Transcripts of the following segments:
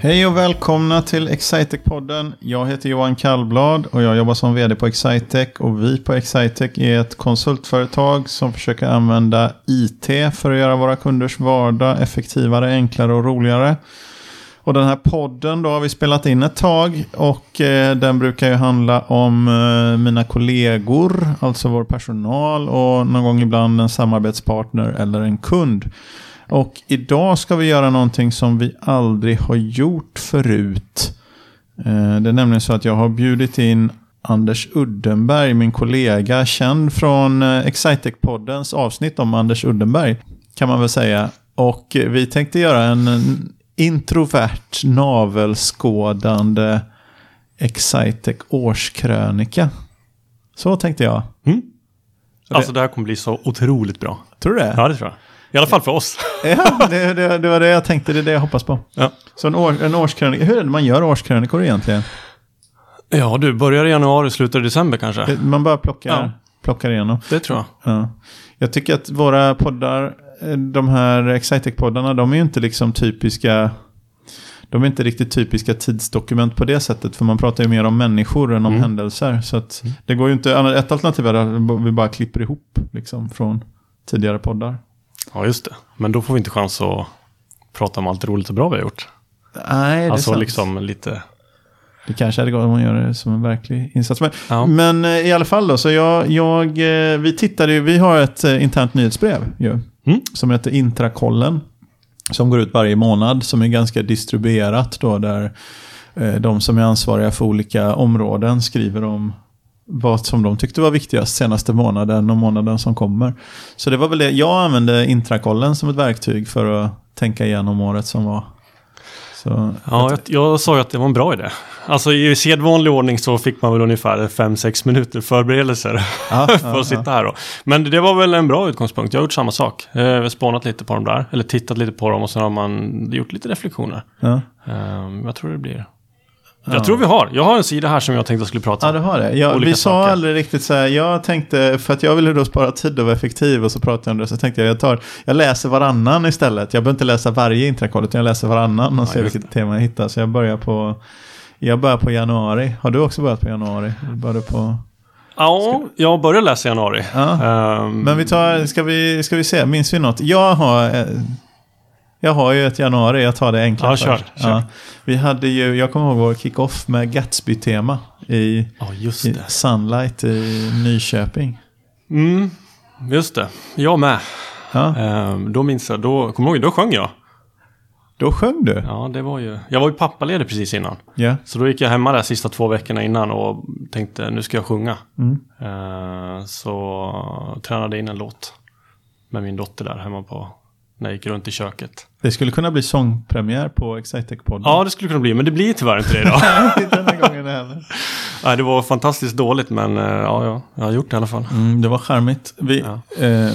Hej och välkomna till Excitec-podden. Jag heter Johan Kallblad och jag jobbar som vd på Excitec. Och vi på Excitec är ett konsultföretag som försöker använda IT för att göra våra kunders vardag effektivare, enklare och roligare. Och den här podden då har vi spelat in ett tag och eh, den brukar ju handla om eh, mina kollegor, alltså vår personal och någon gång ibland en samarbetspartner eller en kund. Och idag ska vi göra någonting som vi aldrig har gjort förut. Eh, det är nämligen så att jag har bjudit in Anders Uddenberg, min kollega, känd från eh, Excitec-poddens avsnitt om Anders Uddenberg, kan man väl säga. Och vi tänkte göra en introvert, navelskådande Excitec årskrönika. Så tänkte jag. Mm. Alltså det här kommer bli så otroligt bra. Tror du det? Ja, det tror jag. I alla fall för oss. ja, det, det, det, var det jag tänkte. Det är det jag hoppas på. Ja. Så en, år, en årskrönika. Hur är det man gör årskrönikor egentligen? Ja, du börjar i januari, slutar i december kanske. Man bara plockar, Ja. plockar igenom. Det tror jag. Ja. Jag tycker att våra poddar, eh, de här Excitec-poddarna, de är ju inte liksom typiska... De är inte riktigt typiska tidsdokument på det sättet. För man pratar ju mer om människor än om Mm. händelser. Så att det går ju inte... Ett alternativ är att vi bara klipper ihop liksom, från tidigare poddar. Ja, just det. Men då får vi inte chans att prata om allt roligt och bra vi har gjort. Nej, det är Alltså sant. liksom lite... Det kanske hade gått om man gör det som en verklig insats. Men, Ja. men eh, i alla fall då, så jag, jag, eh, vi tittade ju, vi har ett eh, internt nyhetsbrev ju, Mm. som heter Intrakollen. Som går ut varje månad, som är ganska distribuerat då, där eh, de som är ansvariga för olika områden skriver om vad som de tyckte var viktigast senaste månaden och månaden som kommer. Så det var väl det, jag använde Intrakollen som ett verktyg för att tänka igenom året som var. Så, Ja, jag, jag sa ju att det var en bra idé. Alltså i sedvanlig ordning så fick man väl ungefär 5-6 minuter förberedelser ja, för att sitta här då. Men det var väl en bra utgångspunkt. Jag har gjort samma sak. Eh, Jag har spånat lite på dem där. Eller tittat lite på dem och sen har man gjort lite reflektioner. ja. Um, jag tror det blir... Ja. Jag tror vi har. Jag har en sida här som jag tänkte jag skulle prata Ja, om. du har det. Jag, vi sa aldrig riktigt så här, jag tänkte, för att jag ville då spara tid och vara effektiv och så pratade jag om det, så tänkte jag, jag, tar, jag läser varannan istället. Jag behöver inte läsa varje intrakoll, utan jag läser varannan och Ja, ser vilket tema jag hittar. Så jag börjar på, jag börjar på januari. Har du också börjat på januari? Började på... Ja, jag började läsa i januari. Ja. Ehm, Men vi tar, ska vi, ska vi se, minns vi något? Jag har, eh, jag har ju ett januari, jag tar det enkla Ja, kör, först. kör. Vi hade ju, jag kommer ihåg vår kick-off med Gatsby-tema i, Ja, just i. Sunlight i Nyköping. Mm, just det. Jag med. Ja. Ehm, då minns jag, då, kommer ihåg, då sjöng jag. Då sjöng du? Ja, det var ju... Jag var ju pappaledig precis innan. Ja. Så då gick jag hemma där sista två veckorna innan och tänkte nu ska jag sjunga. Mm. Ehm, så tränade in en låt med min dotter där hemma på... När jag gick runt i köket. Det skulle kunna bli sångpremiär på Excitec-podden. Ja, det skulle kunna bli, men det blir tyvärr inte det idag. inte den här gången heller. Nej, det var fantastiskt dåligt, men eh, ja, ja, jag har gjort det i alla fall. Mm, det var charmigt. Vi, Ja. eh,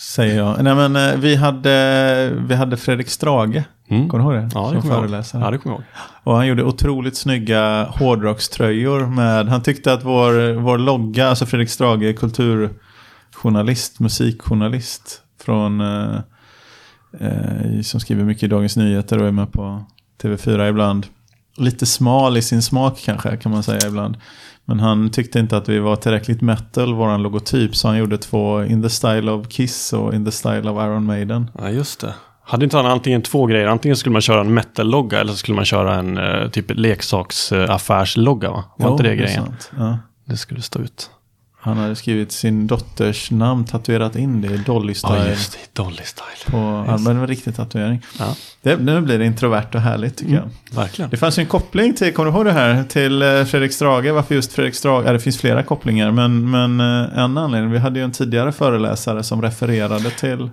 säger jag. Nej, men, eh, vi, hade, vi hade Fredrik Strage, Mm. kommer du ihåg det? Ja, det kommer jag ihåg. Ja, det kommer jag ihåg. Och han gjorde otroligt snygga hårdrockströjor med, han tyckte att vår, vår logga, alltså Fredrik Strage, kulturjournalist, musikjournalist från, eh, som skriver mycket i Dagens Nyheter och är med på TV4 ibland. Lite smal i sin smak kanske, kan man säga ibland. Men han tyckte inte att vi var tillräckligt metal, våran logotyp, så han gjorde två In the Style of Kiss och In the Style of Iron Maiden. Ja, just det. Hade inte han antingen två grejer? Antingen skulle man köra en metal-logga eller så skulle man köra en eh, typ leksaksaffärslogga, va? Var Jo, inte det grejen? sant. Ja. Det skulle stå ut. Han hade skrivit sin dotters namn, tatuerat in det i Dolly Style. Ja, just det. Dolly Style. På armen, en riktig tatuering. Ja, Det, nu blir det introvert och härligt tycker jag. verkligen. Det fanns ju en koppling till, kommer du ihåg det här, till eh, Fredrik Strage. Varför just Fredrik Strage? Ja, det finns flera kopplingar, men, men eh, en anledning. Vi hade ju en tidigare föreläsare som refererade till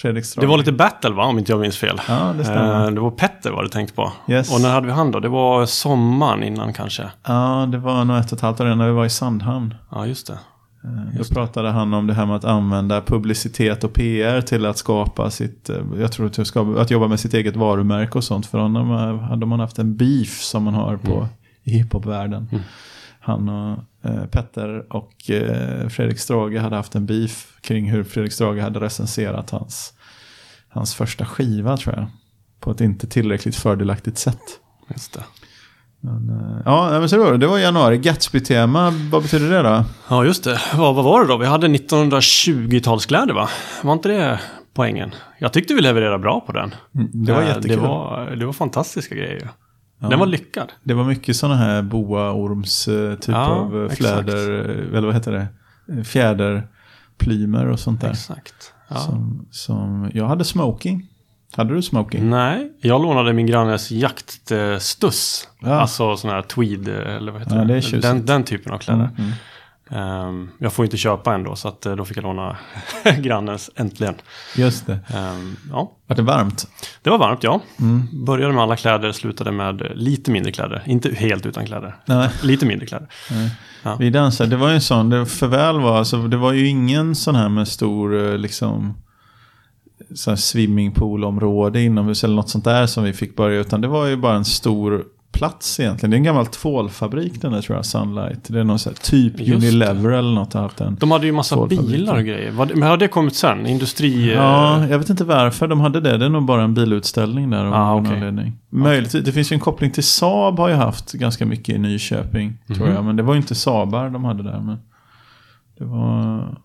Fredrik Strage. Det var lite battle, va? Om inte jag minns fel. Ja, det stämmer. Eh, det var Petter var det tänkt på. Yes. Och när hade vi han då? Det var sommaren innan kanske. Ja, det var nog ett och ett halvt år innan vi var i Sandhamn. Ja, just det. Eh, Då pratade han om det här med att använda publicitet och PR till att skapa sitt, eh, jag tror att, ska, att jobba med sitt eget varumärke och sånt. För honom hade man haft en beef som man har på, i hiphopvärlden. Mm. Han och Petter och eh, Fredrik Strage hade haft en beef kring hur Fredrik Strage hade recenserat hans, hans första skiva tror jag. På ett inte tillräckligt fördelaktigt sätt. Just det. Men, eh, ja, men så det var, det var januari. Gatsby-tema, vad betyder det då? Ja, just det. Vad, vad var det då? Vi hade 1920-talskläder, va? Var inte det poängen? Jag tyckte vi levererade bra på den. Det var Eh, jättekul. Det var, det var fantastiska grejer. Ja. Den var lyckad. Det var mycket sådana här boaorms eh, typ Ja, av eh, exakt. fläder, eh, eller vad heter det? Fjäderplymer och sånt där. Exakt. Ja. Som, som, jag hade smoking. Hade du smoking? Nej, jag lånade min grannes jaktstuss. Ja. Alltså sån här tweed, eller vad heter det det? den, den typen av kläder. Mm, mm. Ehm, jag får inte köpa ändå, så att, eh, då fick jag låna grannens, äntligen. Just det. Ehm, ja, Var det varmt? det var varmt, ja. Mm. Började med alla kläder, slutade med eh, lite mindre kläder. Inte helt utan kläder. Nej. Lite mindre kläder. Ja. Vi dansade, det var ju en sån, det för väl var, alltså, det var ju ingen sån här med stor, eh, liksom, swimmingpoolområde inomhus eller något sånt där som vi fick börja, utan det var ju bara en stor plats egentligen. Det är en gammal tvålfabrik den där tror jag, Sunlight. Det är någon sån här, typ Just Unilever eller något har haft den. De hade ju massa bilar och grejer. Det, men har det kommit sen? Industri... Ja, eh, jag vet inte varför de hade det. Det är nog bara en bilutställning där av Ah, någon okej. anledning. Möjligtvis, det finns ju en koppling till Saab har ju haft ganska mycket i Nyköping, tror Mhm. jag. Men det var ju inte Saabar de hade där. Men det var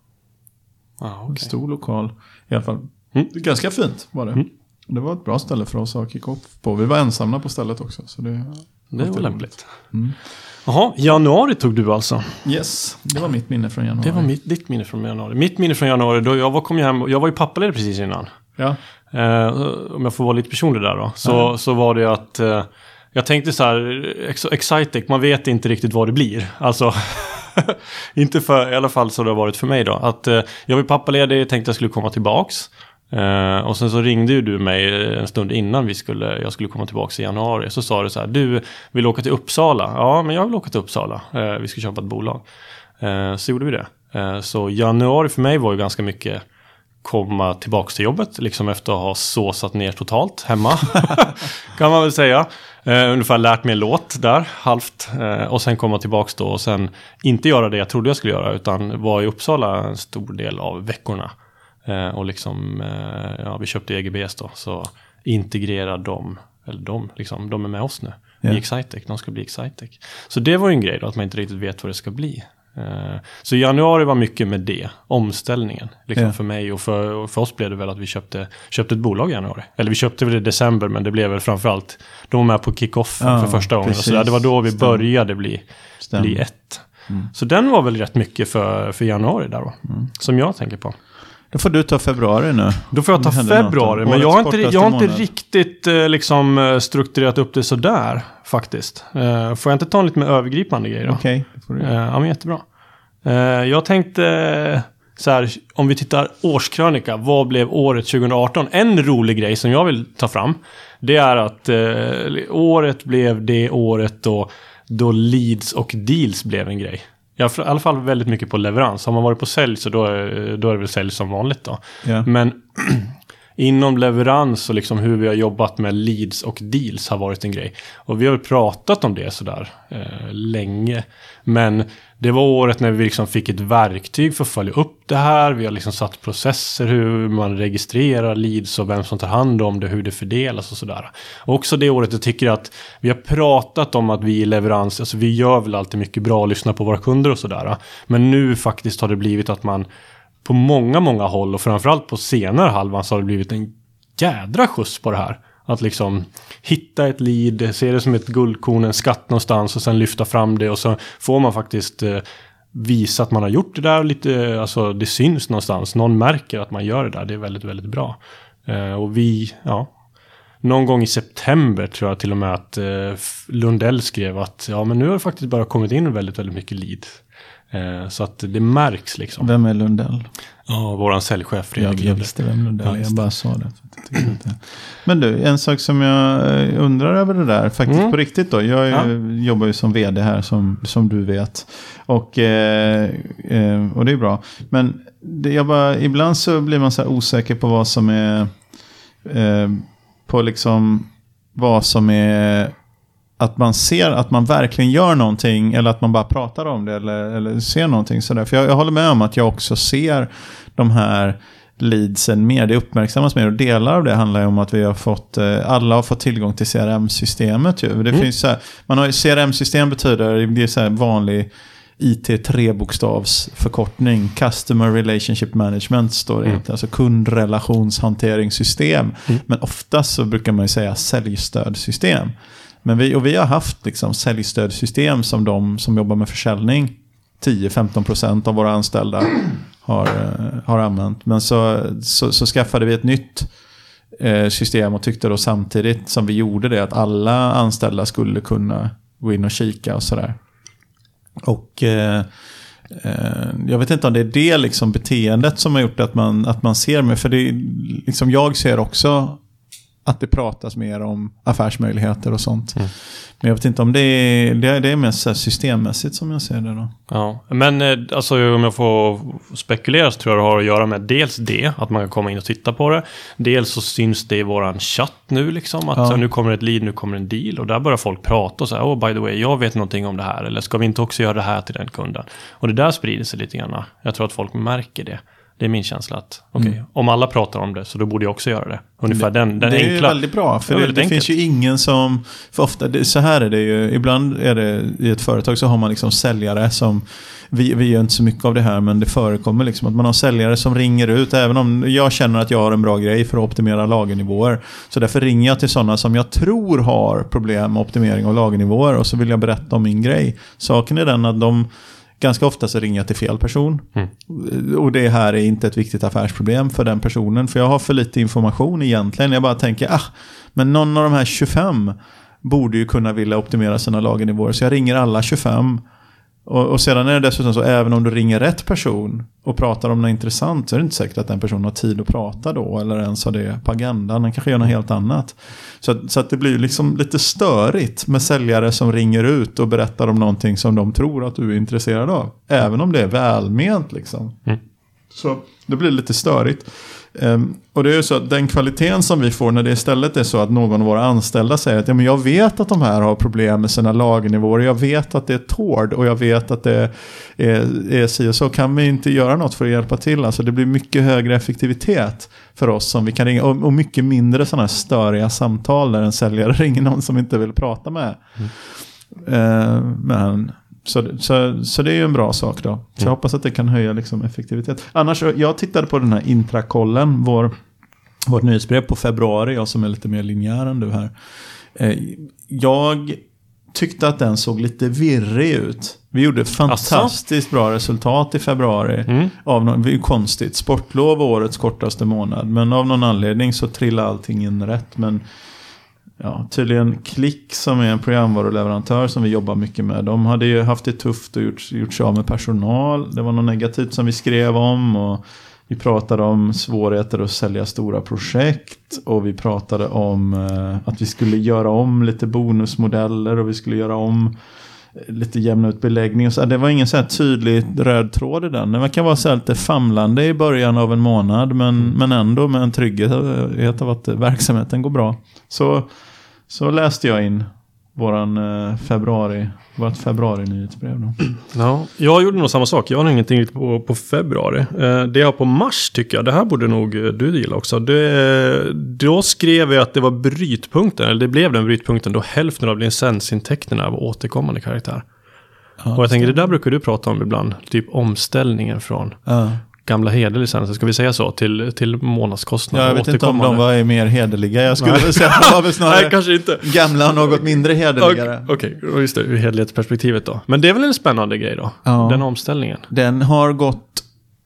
ja, en okej. stor lokal. I alla fall. Mm. Ganska fint var det. Mm. Det var ett bra ställe för oss att kicka upp på. Vi var ensamma på stället också. Så det, Det var lämpligt. Mm. Jaha, januari tog du alltså. Yes, det var mitt minne från januari. Det var mitt, ditt minne från januari. Mitt minne från januari, då jag var, kom hem, jag var ju pappaledig precis innan. Ja, Eh, om jag får vara lite personlig där då. Så, så var det att eh, jag tänkte så här, ex- Excitec, man vet inte riktigt vad det blir. Alltså, inte för, i alla fall så det har varit för mig då. Att eh, jag var pappaledig, tänkte jag skulle komma tillbaks. Uh, och sen så ringde ju du mig eh, en stund innan vi skulle, jag skulle komma tillbaka i januari. Så sa du så här, du vill åka till Uppsala? Ja, men jag vill åka till Uppsala. Uh, vi ska köpa ett bolag. Uh, så gjorde vi det. Så januari för mig var ju ganska mycket komma tillbaka till jobbet, liksom efter att ha såsat ner totalt hemma. kan man väl säga. Uh, ungefär lärt mig en låt där, halvt. Uh, och sen komma tillbaks då och sen inte göra det jag trodde jag skulle göra, utan vara i Uppsala en stor del av veckorna. Eh, och liksom, eh, ja, vi köpte EGBS då, så integrera dem, eller de, liksom, de är med oss nu. Ja. I Excitec, de ska bli Excitec. Så det var ju en grej då, att man inte riktigt vet vad det ska bli. Eh, Så januari var mycket med det, omställningen. Liksom Ja. för mig och för, och för oss blev det väl att vi köpte, köpte ett bolag i januari. Eller vi köpte väl i december, men det blev väl framförallt, de var med på kick-off Ja, för första gången. Precis. så. Det var då vi Stämmer. började bli, bli ett. Mm. Så den var väl rätt mycket för, för januari där då. Som jag tänker på. Då får du ta februari nu. Då får jag ta februari, men jag har inte, jag har inte riktigt eh, liksom eh, strukturerat upp det sådär faktiskt. Eh, Får jag inte ta en lite mer övergripande grej då? Okej, göra. Ja, men jättebra. Jag tänkte så här, om vi tittar årskrönika, vad blev året 2018? En rolig grej som jag vill ta fram, det är att året blev det året då, då leads och deals blev en grej. Ja, för- i alla fall väldigt mycket på leverans. Har man varit på sälj så då, då är det väl sälj som vanligt då. Ja. Men inom leverans och liksom hur vi har jobbat med leads och deals har varit en grej. Och vi har pratat om det sådär eh, länge. Men det var året när vi liksom fick ett verktyg för att följa upp det här. Vi har liksom satt processer hur man registrerar leads och vem som tar hand om det, hur det fördelas och sådär. Och också det året jag tycker att vi har pratat om att vi i leverans, alltså vi gör väl alltid mycket bra och lyssnar på våra kunder och sådär. Men nu faktiskt har det blivit att man på många, många håll och framförallt på senare halvan så har det blivit en jädra skjuts på det här. Att liksom hitta ett lead, se det som ett guldkorn, en skatt någonstans och sen lyfta fram det och så får man faktiskt eh, visa att man har gjort det där lite, eh, alltså det syns någonstans. Någon märker att man gör det där, det är väldigt, väldigt bra. Eh, och vi, ja, någon gång i september tror jag till och med att Lundell skrev att ja men nu har det faktiskt bara kommit in väldigt, väldigt mycket lead. Eh, så att det märks liksom. Vem är Lundell? Ja, våran säljchef Jag Fredrik Lundell. visste vem Lundell Ja, Jag bara sa det. Jag. Men du, en sak som jag eh, undrar över det där, faktiskt Mm. på riktigt då. Jag är, jobbar ju som vd här som, som du vet. Och, eh, eh, och det är bra. Men det, jag bara, ibland så blir man så här osäker på vad som är, eh, på liksom vad som är att man ser att man verkligen gör någonting eller att man bara pratar om det eller, eller ser någonting sådär. För jag, jag håller med om att jag också ser de här leadsen mer. Det uppmärksammas mer och delar av det handlar ju om att vi har fått, eh, alla har fått tillgång till CRM-systemet. Ju. Det Mm. finns så här, man har, CRM-system betyder, det är så här vanlig IT trebokstavsförkortning. Customer Relationship Management står det Mm. inte. Alltså kundrelationshanteringssystem. Mm. Men oftast så brukar man ju säga säljstödsystem. Men vi, och vi har haft liksom säljstödssystem som de som jobbar med försäljning. 10-15% av våra anställda har, eh, har använt. Men så, så, så skaffade vi ett nytt eh, system och tyckte då samtidigt som vi gjorde det att alla anställda skulle kunna gå in och kika och sådär. Och eh, eh, jag vet inte om det är det liksom beteendet som har gjort att man, att man ser mer. För det, är liksom jag ser också att det pratas mer om affärsmöjligheter och sånt. Mm. Men jag vet inte om det är, det är, det är mest systemmässigt som jag ser det då. Ja, men eh, alltså om jag får spekulera så tror jag det har att göra med dels det, att man kan komma in och titta på det. Dels så syns det i våran chatt nu liksom, att Ja. så, nu kommer ett lead, nu kommer en deal. Och där börjar folk prata och säga, oh by the way, jag vet någonting om det här. Eller ska vi inte också göra det här till den kunden? Och det där sprider sig lite grann. Jag tror att folk märker det. Det är min känsla att, okej, Mm. om alla pratar om det så då borde jag också göra det. Ungefär den, den det är ju enkla. väldigt bra. För det, det enkelt. finns ju ingen som... För ofta, det, så här är det ju. Ibland är det i ett företag så har man liksom säljare som... Vi, vi gör inte så mycket av det här men det förekommer liksom att man har säljare som ringer ut. Även om jag känner att jag har en bra grej för att optimera lagernivåer. Så därför ringer jag till sådana som jag tror har problem med optimering av lagernivåer. Och så vill jag berätta om min grej. Saken är den att de... Ganska ofta så ringer jag till fel person. Mm. Och det här är inte ett viktigt affärsproblem för den personen. För jag har för lite information egentligen. Jag bara tänker, ah, men någon av de här 25 borde ju kunna vilja optimera sina lagernivåer. Så jag ringer alla 25. Och, och sedan är det dessutom så, även om du ringer rätt person och pratar om något intressant så är det inte säkert att den personen har tid att prata då. Eller ens har det på agendan. Den kanske gör något helt annat. Så, att- så att det blir liksom lite störigt med säljare som ringer ut och berättar om någonting som de tror att du är intresserad av. Även om det är välment liksom. Mm. Så det blir lite störigt. Ehm, och det är ju så att den kvaliteten som vi får när det istället är så att någon av våra anställda säger att ja, men jag vet att de här har problem med sina lagernivåer. Jag vet att det är Tord och jag vet att det är, är si och så. Kan vi inte göra något för att hjälpa till? Alltså det blir mycket högre effektivitet för oss som vi kan ringa. Och, och mycket mindre sådana här störiga samtal där en säljare ringer någon som inte vill prata med. Ehm, men så, så, så det är ju en bra sak då. Så jag hoppas att det kan höja liksom effektivitet. Annars, jag tittade på den här intrakollen, vår, vårt nyhetsbrev på februari, jag som är lite mer linjär än du här. Eh, Jag tyckte att den såg lite virrig ut. Vi gjorde fantastiskt bra resultat i februari. Mm. Av någon, det är ju konstigt, sportlov var årets kortaste månad. Men av någon anledning så trillade allting in rätt. Men Ja, tydligen Klick som är en programvaruleverantör som vi jobbar mycket med. De hade ju haft det tufft och gjort, gjort sig av med personal. Det var något negativt som vi skrev om. Och vi pratade om svårigheter att sälja stora projekt. Och vi pratade om eh, att vi skulle göra om lite bonusmodeller. Och vi skulle göra om lite jämna ut beläggning. och Så det var ingen så tydlig röd tråd i den. Det kan vara så här lite famlande i början av en månad. Men, men ändå med en trygghet av att verksamheten går bra. Så, så läste jag in våran eh, februari, vårt februari-nyhetsbrev. Då. Ja, jag gjorde nog samma sak. Jag har ingenting riktigt på, på februari. Eh, det jag har på mars tycker jag, det här borde nog eh, du gilla också. Det, då skrev jag att det var brytpunkten, eller det blev den brytpunkten då hälften av licensintäkterna var återkommande karaktär. Ja, Och jag tänker, det där brukar du prata om ibland. Typ omställningen från ja. Gamla hederlicenser, ska vi säga så, till, till månadskostnad. Ja, jag vet inte om de var mer hederliga. Jag skulle Nej. säga att de var väl snarare Nej, kanske inte. gamla och något mindre hederligare. Okej, okay, just det, ur hederlighetsperspektivet då. Men det är väl en spännande grej då? Ja. Den omställningen. Den har gått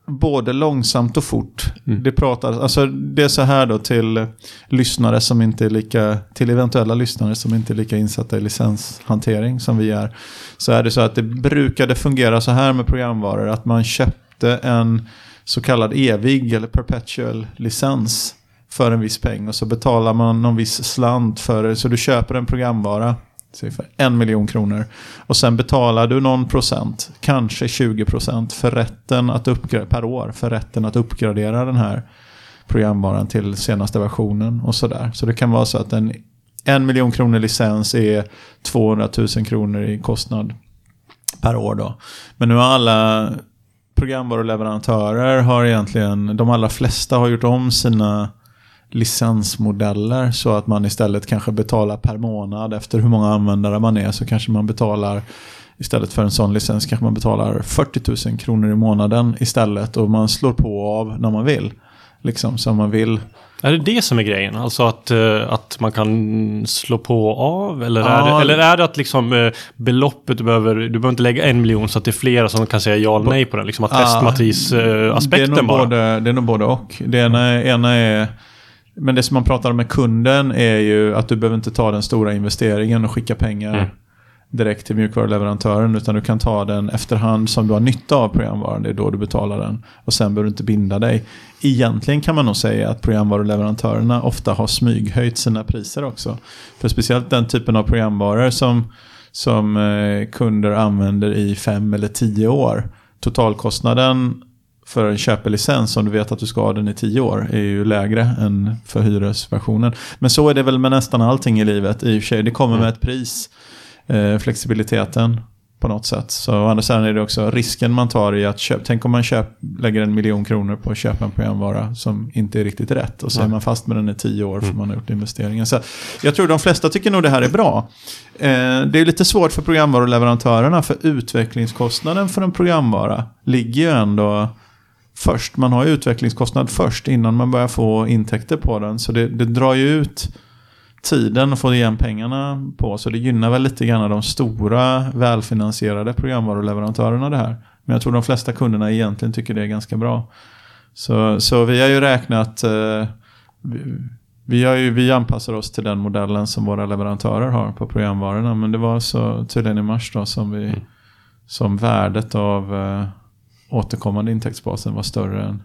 både långsamt och fort. Mm. Det pratas, alltså det är så här då till lyssnare som inte är lika, till eventuella lyssnare som inte är lika insatta i licenshantering som vi är. Så är det så att det brukade fungera så här med programvaror att man köpte en så kallad evig eller perpetual licens för en viss peng och så betalar man någon viss slant för det. Så du köper en programvara säg för en miljon kronor. Och sen betalar du någon procent, kanske 20 procent, för rätten att uppgradera, per år, för rätten att uppgradera den här programvaran till senaste versionen och sådär. Så det kan vara så att en en miljon kronor licens är 200 000 kronor i kostnad per år då. Men nu har alla programvaruleverantörer har egentligen, de allra flesta har gjort om sina licensmodeller så att man istället kanske betalar per månad efter hur många användare man är så kanske man betalar Istället för en sån licens kanske man betalar 40 000 kronor i månaden istället och man slår på av när man vill. Liksom som man vill. Är det det som är grejen? Alltså att, uh, att man kan slå på av? Eller, ja. är, det, eller är det att liksom, uh, beloppet du behöver, du behöver inte lägga en miljon så att det är flera som kan säga ja eller nej på den? Liksom att ja, testmatris-aspekten bara? Både, det är nog både och. Det ena, ena är men det som man pratar om med kunden är ju att du behöver inte ta den stora investeringen och skicka pengar mm direkt till mjukvaruleverantören utan du kan ta den efterhand som du har nytta av programvaran. Det är då du betalar den. Och sen behöver du inte binda dig. Egentligen kan man nog säga att programvaruleverantörerna ofta har smyghöjt sina priser också. För speciellt den typen av programvaror som, som eh, kunder använder i fem eller tio år. Totalkostnaden för en köpelicens om du vet att du ska ha den i tio år är ju lägre än för hyresversionen. Men så är det väl med nästan allting i livet i och för sig. Det kommer med ett pris flexibiliteten på något sätt. Så å andra sidan är det också risken man tar i att köpa. Tänk om man köp, lägger en miljon kronor på att köpa en programvara som inte är riktigt rätt. Och så är man fast med den i tio år för mm. man har gjort investeringen. Så jag tror de flesta tycker nog det här är bra. Eh, det är lite svårt för programvaruleverantörerna för utvecklingskostnaden för en programvara ligger ju ändå först. Man har ju utvecklingskostnad först innan man börjar få intäkter på den. Så det, det drar ju ut tiden att få igen pengarna på. Så det gynnar väl lite grann de stora välfinansierade programvaruleverantörerna det här. Men jag tror de flesta kunderna egentligen tycker det är ganska bra. Så, så vi har ju räknat, eh, vi, vi, har ju, vi anpassar oss till den modellen som våra leverantörer har på programvarorna. Men det var så tydligen i mars då som, vi, mm. som värdet av eh, återkommande intäktsbasen var större än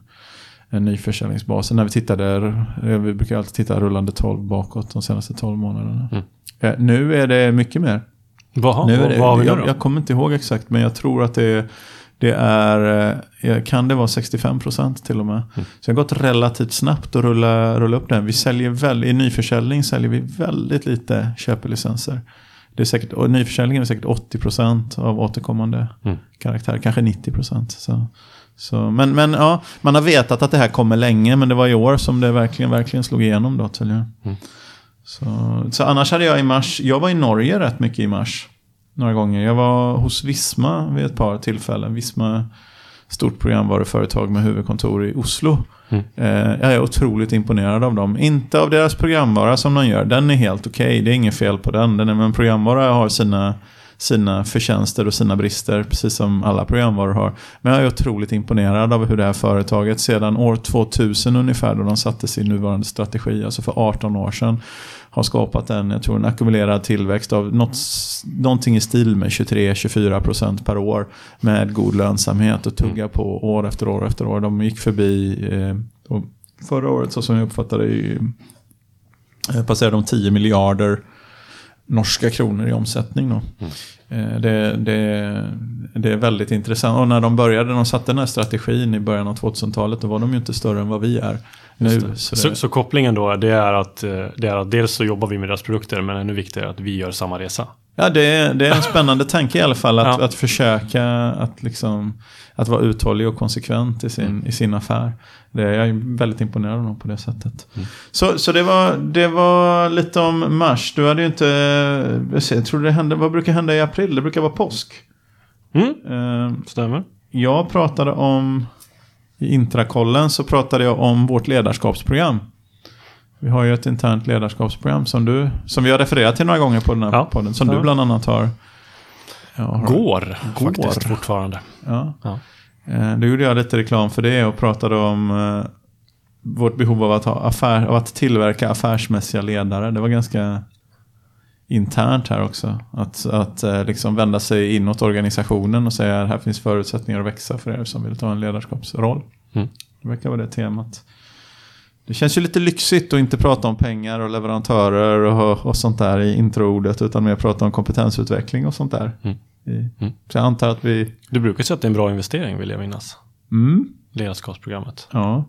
nyförsäljningsbasen. När vi tittade, vi brukar alltid titta rullande 12 bakåt de senaste 12 månaderna. Mm. Eh, nu är det mycket mer. Vaha, nu är det, vad har vi då? Jag, jag, kommer inte ihåg exakt men jag tror att det, det är, eh, kan det vara 65% till och med. Mm. Så det har gått relativt snabbt att rulla, rulla upp den. Vi säljer väl, I nyförsäljning säljer vi väldigt lite köpelicenser. Det är säkert, och nyförsäljningen är säkert 80% av återkommande mm. karaktär, kanske 90%. Så. Så, men, men ja, man har vetat att det här kommer länge, men det var i år som det verkligen, verkligen slog igenom då tydligen. Mm. Så, så annars hade jag i mars, jag var i Norge rätt mycket i mars. Några gånger. Jag var hos Visma vid ett par tillfällen. Visma, stort programvaruföretag med huvudkontor i Oslo. Mm. Eh, jag är otroligt imponerad av dem. Inte av deras programvara som de gör. Den är helt okej, okay. det är inget fel på den. den är, men programvara har sina sina förtjänster och sina brister, precis som alla programvaror har. Men jag är otroligt imponerad av hur det här företaget sedan år 2000 ungefär, då de satte sin nuvarande strategi, alltså för 18 år sedan, har skapat en, jag tror en ackumulerad tillväxt av något, någonting i stil med 23-24% per år med god lönsamhet och tugga på år efter år efter år. De gick förbi, eh, förra året så som jag uppfattade det, eh, passerade de 10 miljarder norska kronor i omsättning. Då. Mm. Eh, det, det, det, är väldigt intressant. Och när de började, de satte den här strategin i början av 2000-talet, då var de ju inte större än vad vi är nu. Så, så, så, kopplingen då, det är, att, eh, det är att dels så jobbar vi med deras produkter, men ännu viktigare att vi gör samma resa. Ja, det är, det är en spännande tanke i alla fall, att, ja. att försöka att, liksom, att vara uthållig och konsekvent i sin, mm. i sin affär. Det, jag är väldigt imponerad av dem på det sättet. Mm. Så, så det, var, det var lite om mars. Du hade ju inte... Jag tror det hände, vad brukar hända i april? Det brukar vara påsk. Mm. Uh, Stämmer. Jag pratade om... I intrakollen så pratade jag om vårt ledarskapsprogram. Vi har ju ett internt ledarskapsprogram som, du, som vi har refererat till några gånger på den här ja, podden. Som du bland annat har... Ja, har går, går faktiskt fortfarande. Ja. ja. Eh, då gjorde jag lite reklam för det och pratade om eh, vårt behov av att, ha affär, av att tillverka affärsmässiga ledare. Det var ganska internt här också. Att, att eh, liksom vända sig inåt organisationen och säga här finns förutsättningar att växa för er som vill ta en ledarskapsroll. Mm. Det verkar vara det temat. Det känns ju lite lyxigt att inte prata om pengar och leverantörer och, och sånt där i introordet utan mer prata om kompetensutveckling och sånt där. Mm. Mm. Så jag antar att vi... Du brukar säga att det är en bra investering vill jag minnas. Mm. Ledarskapsprogrammet. Ja.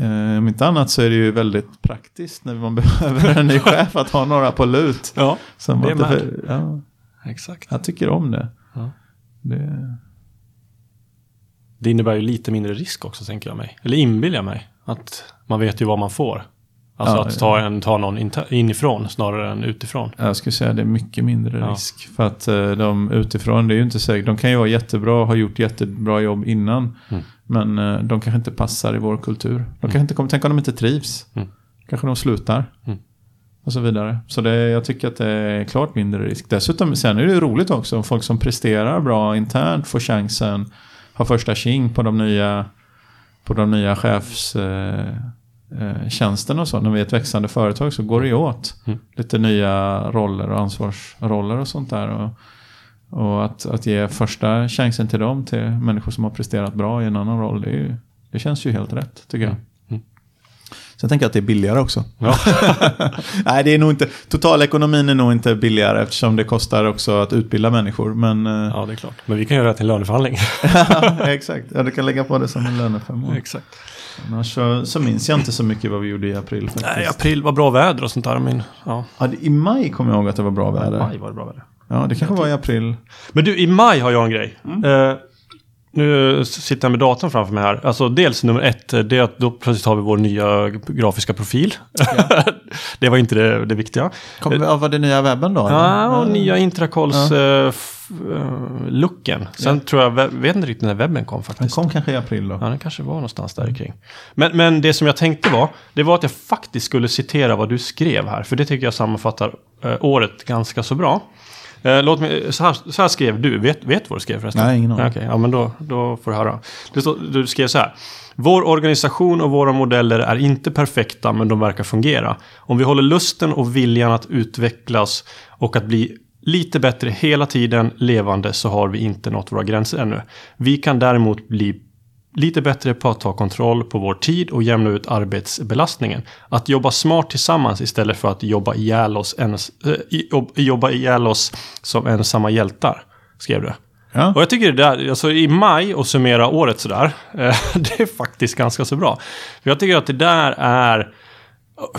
Eh, om inte annat så är det ju väldigt praktiskt när man behöver en ny chef att ha några på lut. Ja, som det är med. För, ja. Exakt. Jag tycker om det. Ja. det det innebär ju lite mindre risk också, tänker jag mig. Eller inbillar jag mig. Att man vet ju vad man får. Alltså Ja, att ta, en, ta någon inifrån snarare än utifrån. Jag skulle säga att det är mycket mindre Ja. risk. För att eh, de utifrån, det är ju inte säkert. De kan ju vara jättebra och ha gjort jättebra jobb innan. Mm. Men eh, de kanske inte passar i vår kultur. De kanske inte kommer, tänk om de inte trivs. Mm. Kanske de slutar. Mm. Och så vidare. Så det, jag tycker att det är klart mindre risk. Dessutom, sen är det ju roligt också om folk som presterar bra internt får chansen. Har första tjing på de nya, på de nya chefs... Eh, eh, tjänsten och så. När vi är ett växande företag så går det ju åt. Mm. Lite nya roller och ansvarsroller och sånt där. Och, och att, att ge första chansen till dem, till människor som har presterat bra i en annan roll, det, är ju, det känns ju helt rätt tycker jag. Mm. Mm. Sen tänker jag att det är billigare också. Ja. Nej, det är nog inte, totalekonomin är nog inte billigare eftersom det kostar också att utbilda människor. Men eh, ja, det är klart. Men vi kan göra det till löneförhandling. exakt, ja, du kan lägga på det som en löneförmån. Exakt. Annars så, minns jag inte så mycket vad vi gjorde i april faktiskt. Nej, april var bra väder och sånt där. Men, ja, Ja, I maj kommer jag ihåg att det var bra väder. maj var det bra väder. Ja, det kanske var i april. Men du, i maj har jag en grej. Eh, nu sitter jag med datorn framför mig här. Alltså dels nummer ett, eh, det är att då plötsligt har vi vår nya grafiska profil. det var inte det, det viktiga. Kom, ja, var det nya webben då? eller? Ja, och nya Intracols eh, f- eh, looken. Sen tror jag, ve- vet inte riktigt när webben kom Den faktiskt. kom kanske i april då. Ja, den kanske var någonstans där kring. Men, men det som jag tänkte var, det var att jag faktiskt skulle citera vad du skrev här. För det tycker jag sammanfattar eh, året ganska så bra. Eh, låt mig, så, här, så här skrev du, vet, vet vad du skrev förresten? Nej, ingen aning. Okej, ja men då, då får du höra. Stod, du skrev så här. Vår organisation och våra modeller är inte perfekta men de verkar fungera. Om vi håller lusten och viljan att utvecklas och att bli lite bättre hela tiden levande så har vi inte nått våra gränser ännu. Vi kan däremot bli lite bättre på att ta kontroll på vår tid och jämna ut arbetsbelastningen. Att jobba smart tillsammans istället för att jobba ihjäl oss, ens, äh, jobb- jobba ihjäl oss som ensamma hjältar, skrev du. Ja. Och jag tycker det där, alltså i maj och summera året sådär, eh, det är faktiskt ganska så bra. För jag tycker att det där är,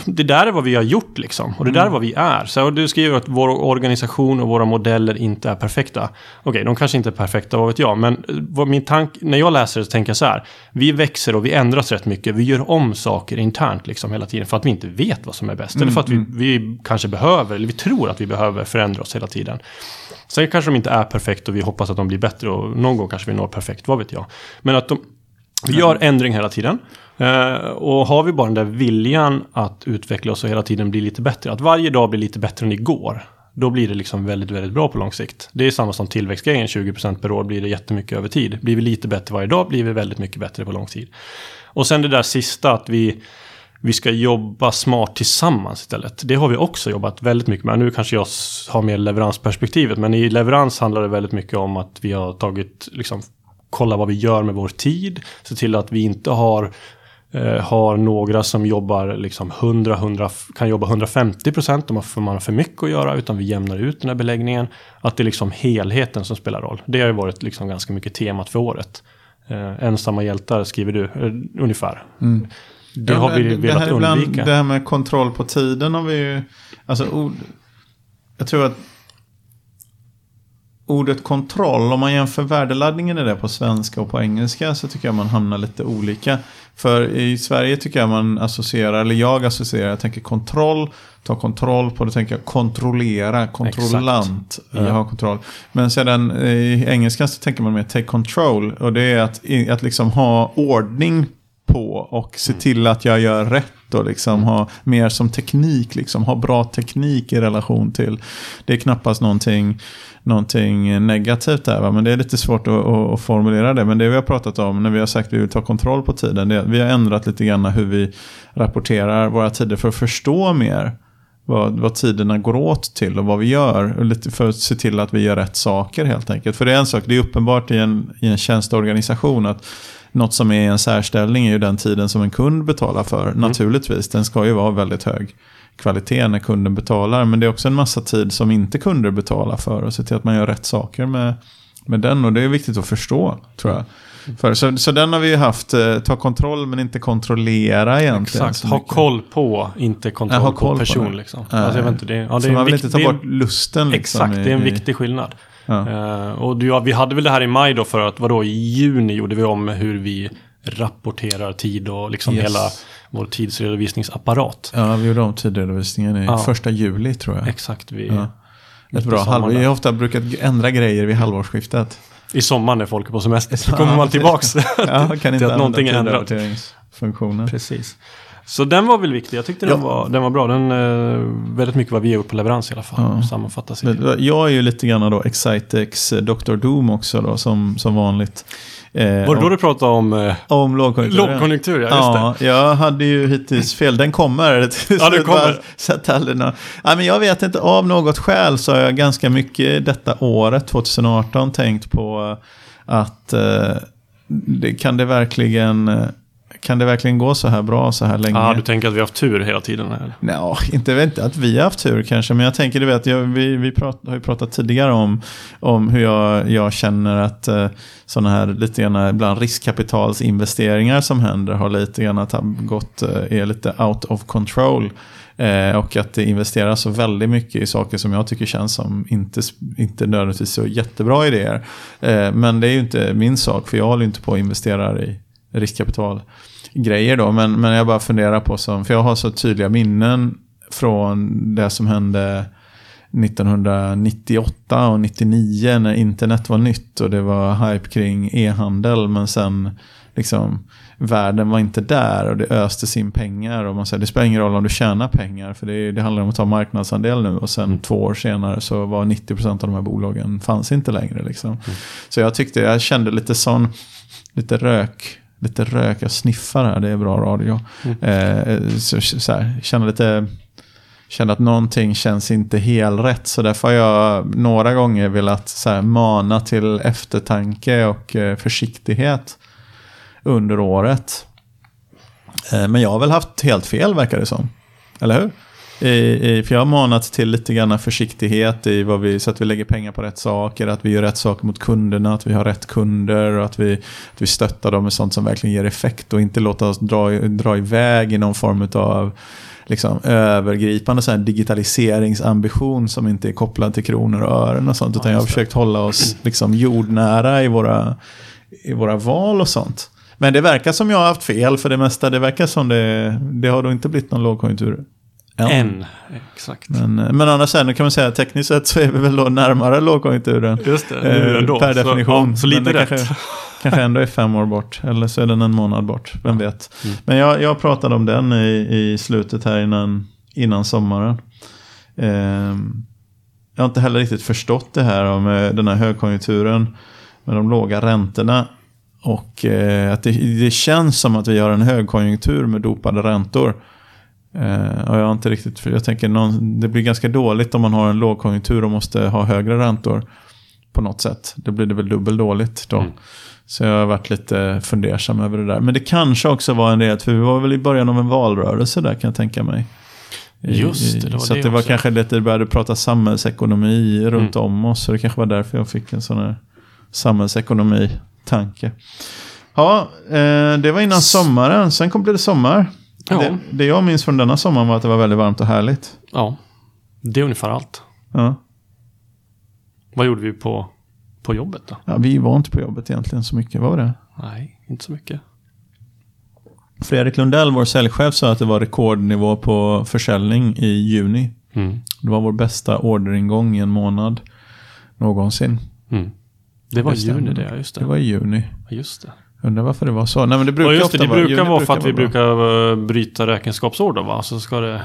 det där är vad vi har gjort liksom. Och det där är vad vi är. Så du skriver att vår organisation och våra modeller inte är perfekta. Okej, de kanske inte är perfekta, vad vet jag. Men eh, min tank, när jag läser det så tänker jag så här. Vi växer och vi ändras rätt mycket. Vi gör om saker internt liksom hela tiden. För att vi inte vet vad som är bäst. Eller för att vi, vi kanske behöver, eller vi tror att vi behöver förändra oss hela tiden. Sen kanske de inte är perfekta och vi hoppas att de blir bättre och någon gång kanske vi når perfekt, vad vet jag. Men att de, vi gör ändring hela tiden. Eh, och har vi bara den där viljan att utveckla oss och hela tiden bli lite bättre. Att varje dag blir lite bättre än igår. Då blir det liksom väldigt, väldigt bra på lång sikt. Det är samma som tillväxtgrejen, 20% per år blir det jättemycket över tid. Blir vi lite bättre varje dag blir vi väldigt mycket bättre på lång tid. Och sen det där sista att vi, vi ska jobba smart tillsammans istället. Det har vi också jobbat väldigt mycket med. Nu kanske jag har mer leveransperspektivet, men i leverans handlar det väldigt mycket om att vi har tagit, liksom, kolla vad vi gör med vår tid, se till att vi inte har eh, har några som jobbar liksom 100, 100 kan jobba 150 procent om man har för mycket att göra, utan vi jämnar ut den här beläggningen. Att det är liksom helheten som spelar roll. Det har ju varit liksom ganska mycket temat för året. Eh, ensamma hjältar skriver du, eh, ungefär. Det Ja, har vi velat här ibland- undvika. Det här med kontroll på tiden har vi ju... Alltså, jag tror att ordet kontroll, om man jämför värdeladdningen i det på svenska och på engelska så tycker jag man hamnar lite olika. För i Sverige tycker jag man associerar, eller jag associerar, jag tänker kontroll, ta kontroll på, då tänker jag kontrollera, kontrollant, Ja. eh, ha kontroll. Men sedan eh, i engelska så tänker man mer take control och det är att, att liksom ha ordning på och se till att jag gör rätt och liksom ha mer som teknik, liksom ha bra teknik i relation till. Det är knappast någonting, någonting negativt där, va? men det är lite svårt att, att, formulera det. Men det vi har pratat om när vi har sagt att vi vill ta kontroll på tiden, det vi har ändrat lite grann hur vi rapporterar våra tider för att förstå mer vad, vad tiderna går åt till och vad vi gör. Lite för att se till att vi gör rätt saker helt enkelt. För det är en sak, det är uppenbart i en, i en tjänsteorganisation att något som är en särställning är ju den tiden som en kund betalar för. Naturligtvis, den ska ju vara väldigt hög kvalitet när kunden betalar. Men det är också en massa tid som inte kunder betalar för. Och se till att man gör rätt saker med, med den. Och det är viktigt att förstå, tror jag. För, så, så den har vi ju haft, eh, ta kontroll men inte kontrollera egentligen. Exakt, ha koll på, inte kontroll Ja, på koll på person det. liksom. Alltså, jag vet inte, det, ja, det så man vill inte ta bort lusten. Liksom, Exakt, det är en viktig skillnad. Ja. Eh, och ja, vi hade väl det här i maj då för att, vadå, i juni gjorde vi om hur vi rapporterar tid och liksom Yes. hela vår tidsredovisningsapparat. ja, vi gjorde om tidredovisningen i Ja. första juli tror jag. Exakt, vi, Ja. Ett bra sommaren halv. Vi har ofta brukat ändra grejer vid halvårsskiftet. I sommar när folk är på semester så kommer man precis. tillbaks. Ja, till att någonting är ändrat. Precis. Så den var väl viktig. Jag tyckte Ja. den, var, den var bra. Den, eh, väldigt mycket vad vi gjort på leverans i alla fall. Ja. Sammanfattas Jag är ju lite grann då Excitex eh, Dr. Doom också då, som, som vanligt. Eh, Var det då du pratade om eh, om lågkonjunkturen? lågkonjunktur? Ja, just det. Ja, jag hade ju hittills fel. Den kommer. Ja, den kommer. den- Ja, men jag vet inte, av något skäl så har jag ganska mycket detta året, 2018, tänkt på att eh, det, kan, det verkligen, eh, kan det verkligen gå så här bra så här länge? Ja, du tänker att vi har haft tur hela tiden? Eller? Nå, inte inte att vi har haft tur kanske, men jag tänker, du vet, jag, vi, vi prat, har ju pratat tidigare om, om hur jag, jag känner att eh, sådana här lite grann ibland riskkapitalsinvesteringar som händer har lite grann att ha gått, eh, är lite out of control. Eh, och att det investeras så väldigt mycket i saker som jag tycker känns som inte, inte nödvändigtvis så jättebra idéer. Eh, men det är ju inte min sak, för jag håller inte på att investera i riskkapital grejer då. Men, men jag bara funderar på, som, för jag har så tydliga minnen från det som hände 1998 och 99 när internet var nytt och det var hype kring e-handel. Men sen liksom världen var inte där och det östes in pengar. Och man säger det spelar ingen roll om du tjänar pengar för det, det handlar om att ta marknadsandel nu. Och sen två år senare så var 90% av de här bolagen fanns inte längre. Liksom. Så jag tyckte, jag kände lite sån, lite rök. Lite rök, jag sniffar här, det är bra radio. Eh, så, så här, kände lite, kände att någonting känns inte helt rätt. Så därför har jag några gånger velat så här, mana till eftertanke och eh, försiktighet under året. Eh, men jag har väl haft helt fel verkar det som. Eller hur? I, i, för jag har manat till lite grann försiktighet i vad vi, så att vi lägger pengar på rätt saker, att vi gör rätt saker mot kunderna, att vi har rätt kunder och att vi, att vi stöttar dem med sånt som verkligen ger effekt och inte låta oss dra, dra iväg i någon form av liksom, övergripande så här digitaliseringsambition som inte är kopplad till kronor och ören och sånt. Utan jag har försökt hålla oss liksom, jordnära i våra, i våra val och sånt. Men det verkar som jag har haft fel för det mesta. Det verkar som det, det har då inte blivit någon lågkonjunktur. Än. En, exakt. Men, men annars sen kan man säga tekniskt sett så är vi väl då närmare lågkonjunkturen. Just det, Eh, nu ändå. Per Så, definition. ja, så lite rätt. Kanske, kanske ändå är fem år bort. Eller så är den en månad bort. Vem vet. Mm. Men jag, jag pratade om den i, i slutet här innan, innan sommaren. Ehm, jag har inte heller riktigt förstått det här om eh, den här högkonjunkturen. Med de låga räntorna. Och eh, att det, det känns som att vi har en högkonjunktur med dopade räntor. Eh, och jag inte riktigt, för jag tänker någon, det blir ganska dåligt om man har en lågkonjunktur och måste ha högre räntor. På något sätt. Då blir det väl dubbelt dåligt då. Mm. Så jag har varit lite fundersam över det där. Men det kanske också var en del, för vi var väl i början av en valrörelse där kan jag tänka mig. Just det, det så det det var kanske lite, det började prata samhällsekonomi runt Mm. om oss. Så det kanske var därför jag fick en sån här samhällsekonomi-tanke. Ja, eh, det var innan sommaren. Sen kom det sommar. Ja. Det, det jag minns från denna sommaren var att det var väldigt varmt och härligt. Ja, det är ungefär allt. Ja. Vad gjorde vi på, på jobbet då? Ja, vi var inte på jobbet egentligen så mycket, var det? Nej, inte så mycket. Fredrik Lundell, vår säljchef, sa att det var rekordnivå på försäljning i juni. Mm. Det var vår bästa orderingång i en månad någonsin. Mm. Det var stämmer. juni det, ja, just det. Det var i juni. Ja, Just det. Undrar varför det var så. Nej, men det brukar Ja, just det. Det brukar juni vara för att vi brukar eh, bryta räkenskapsår då, va? Så ska det...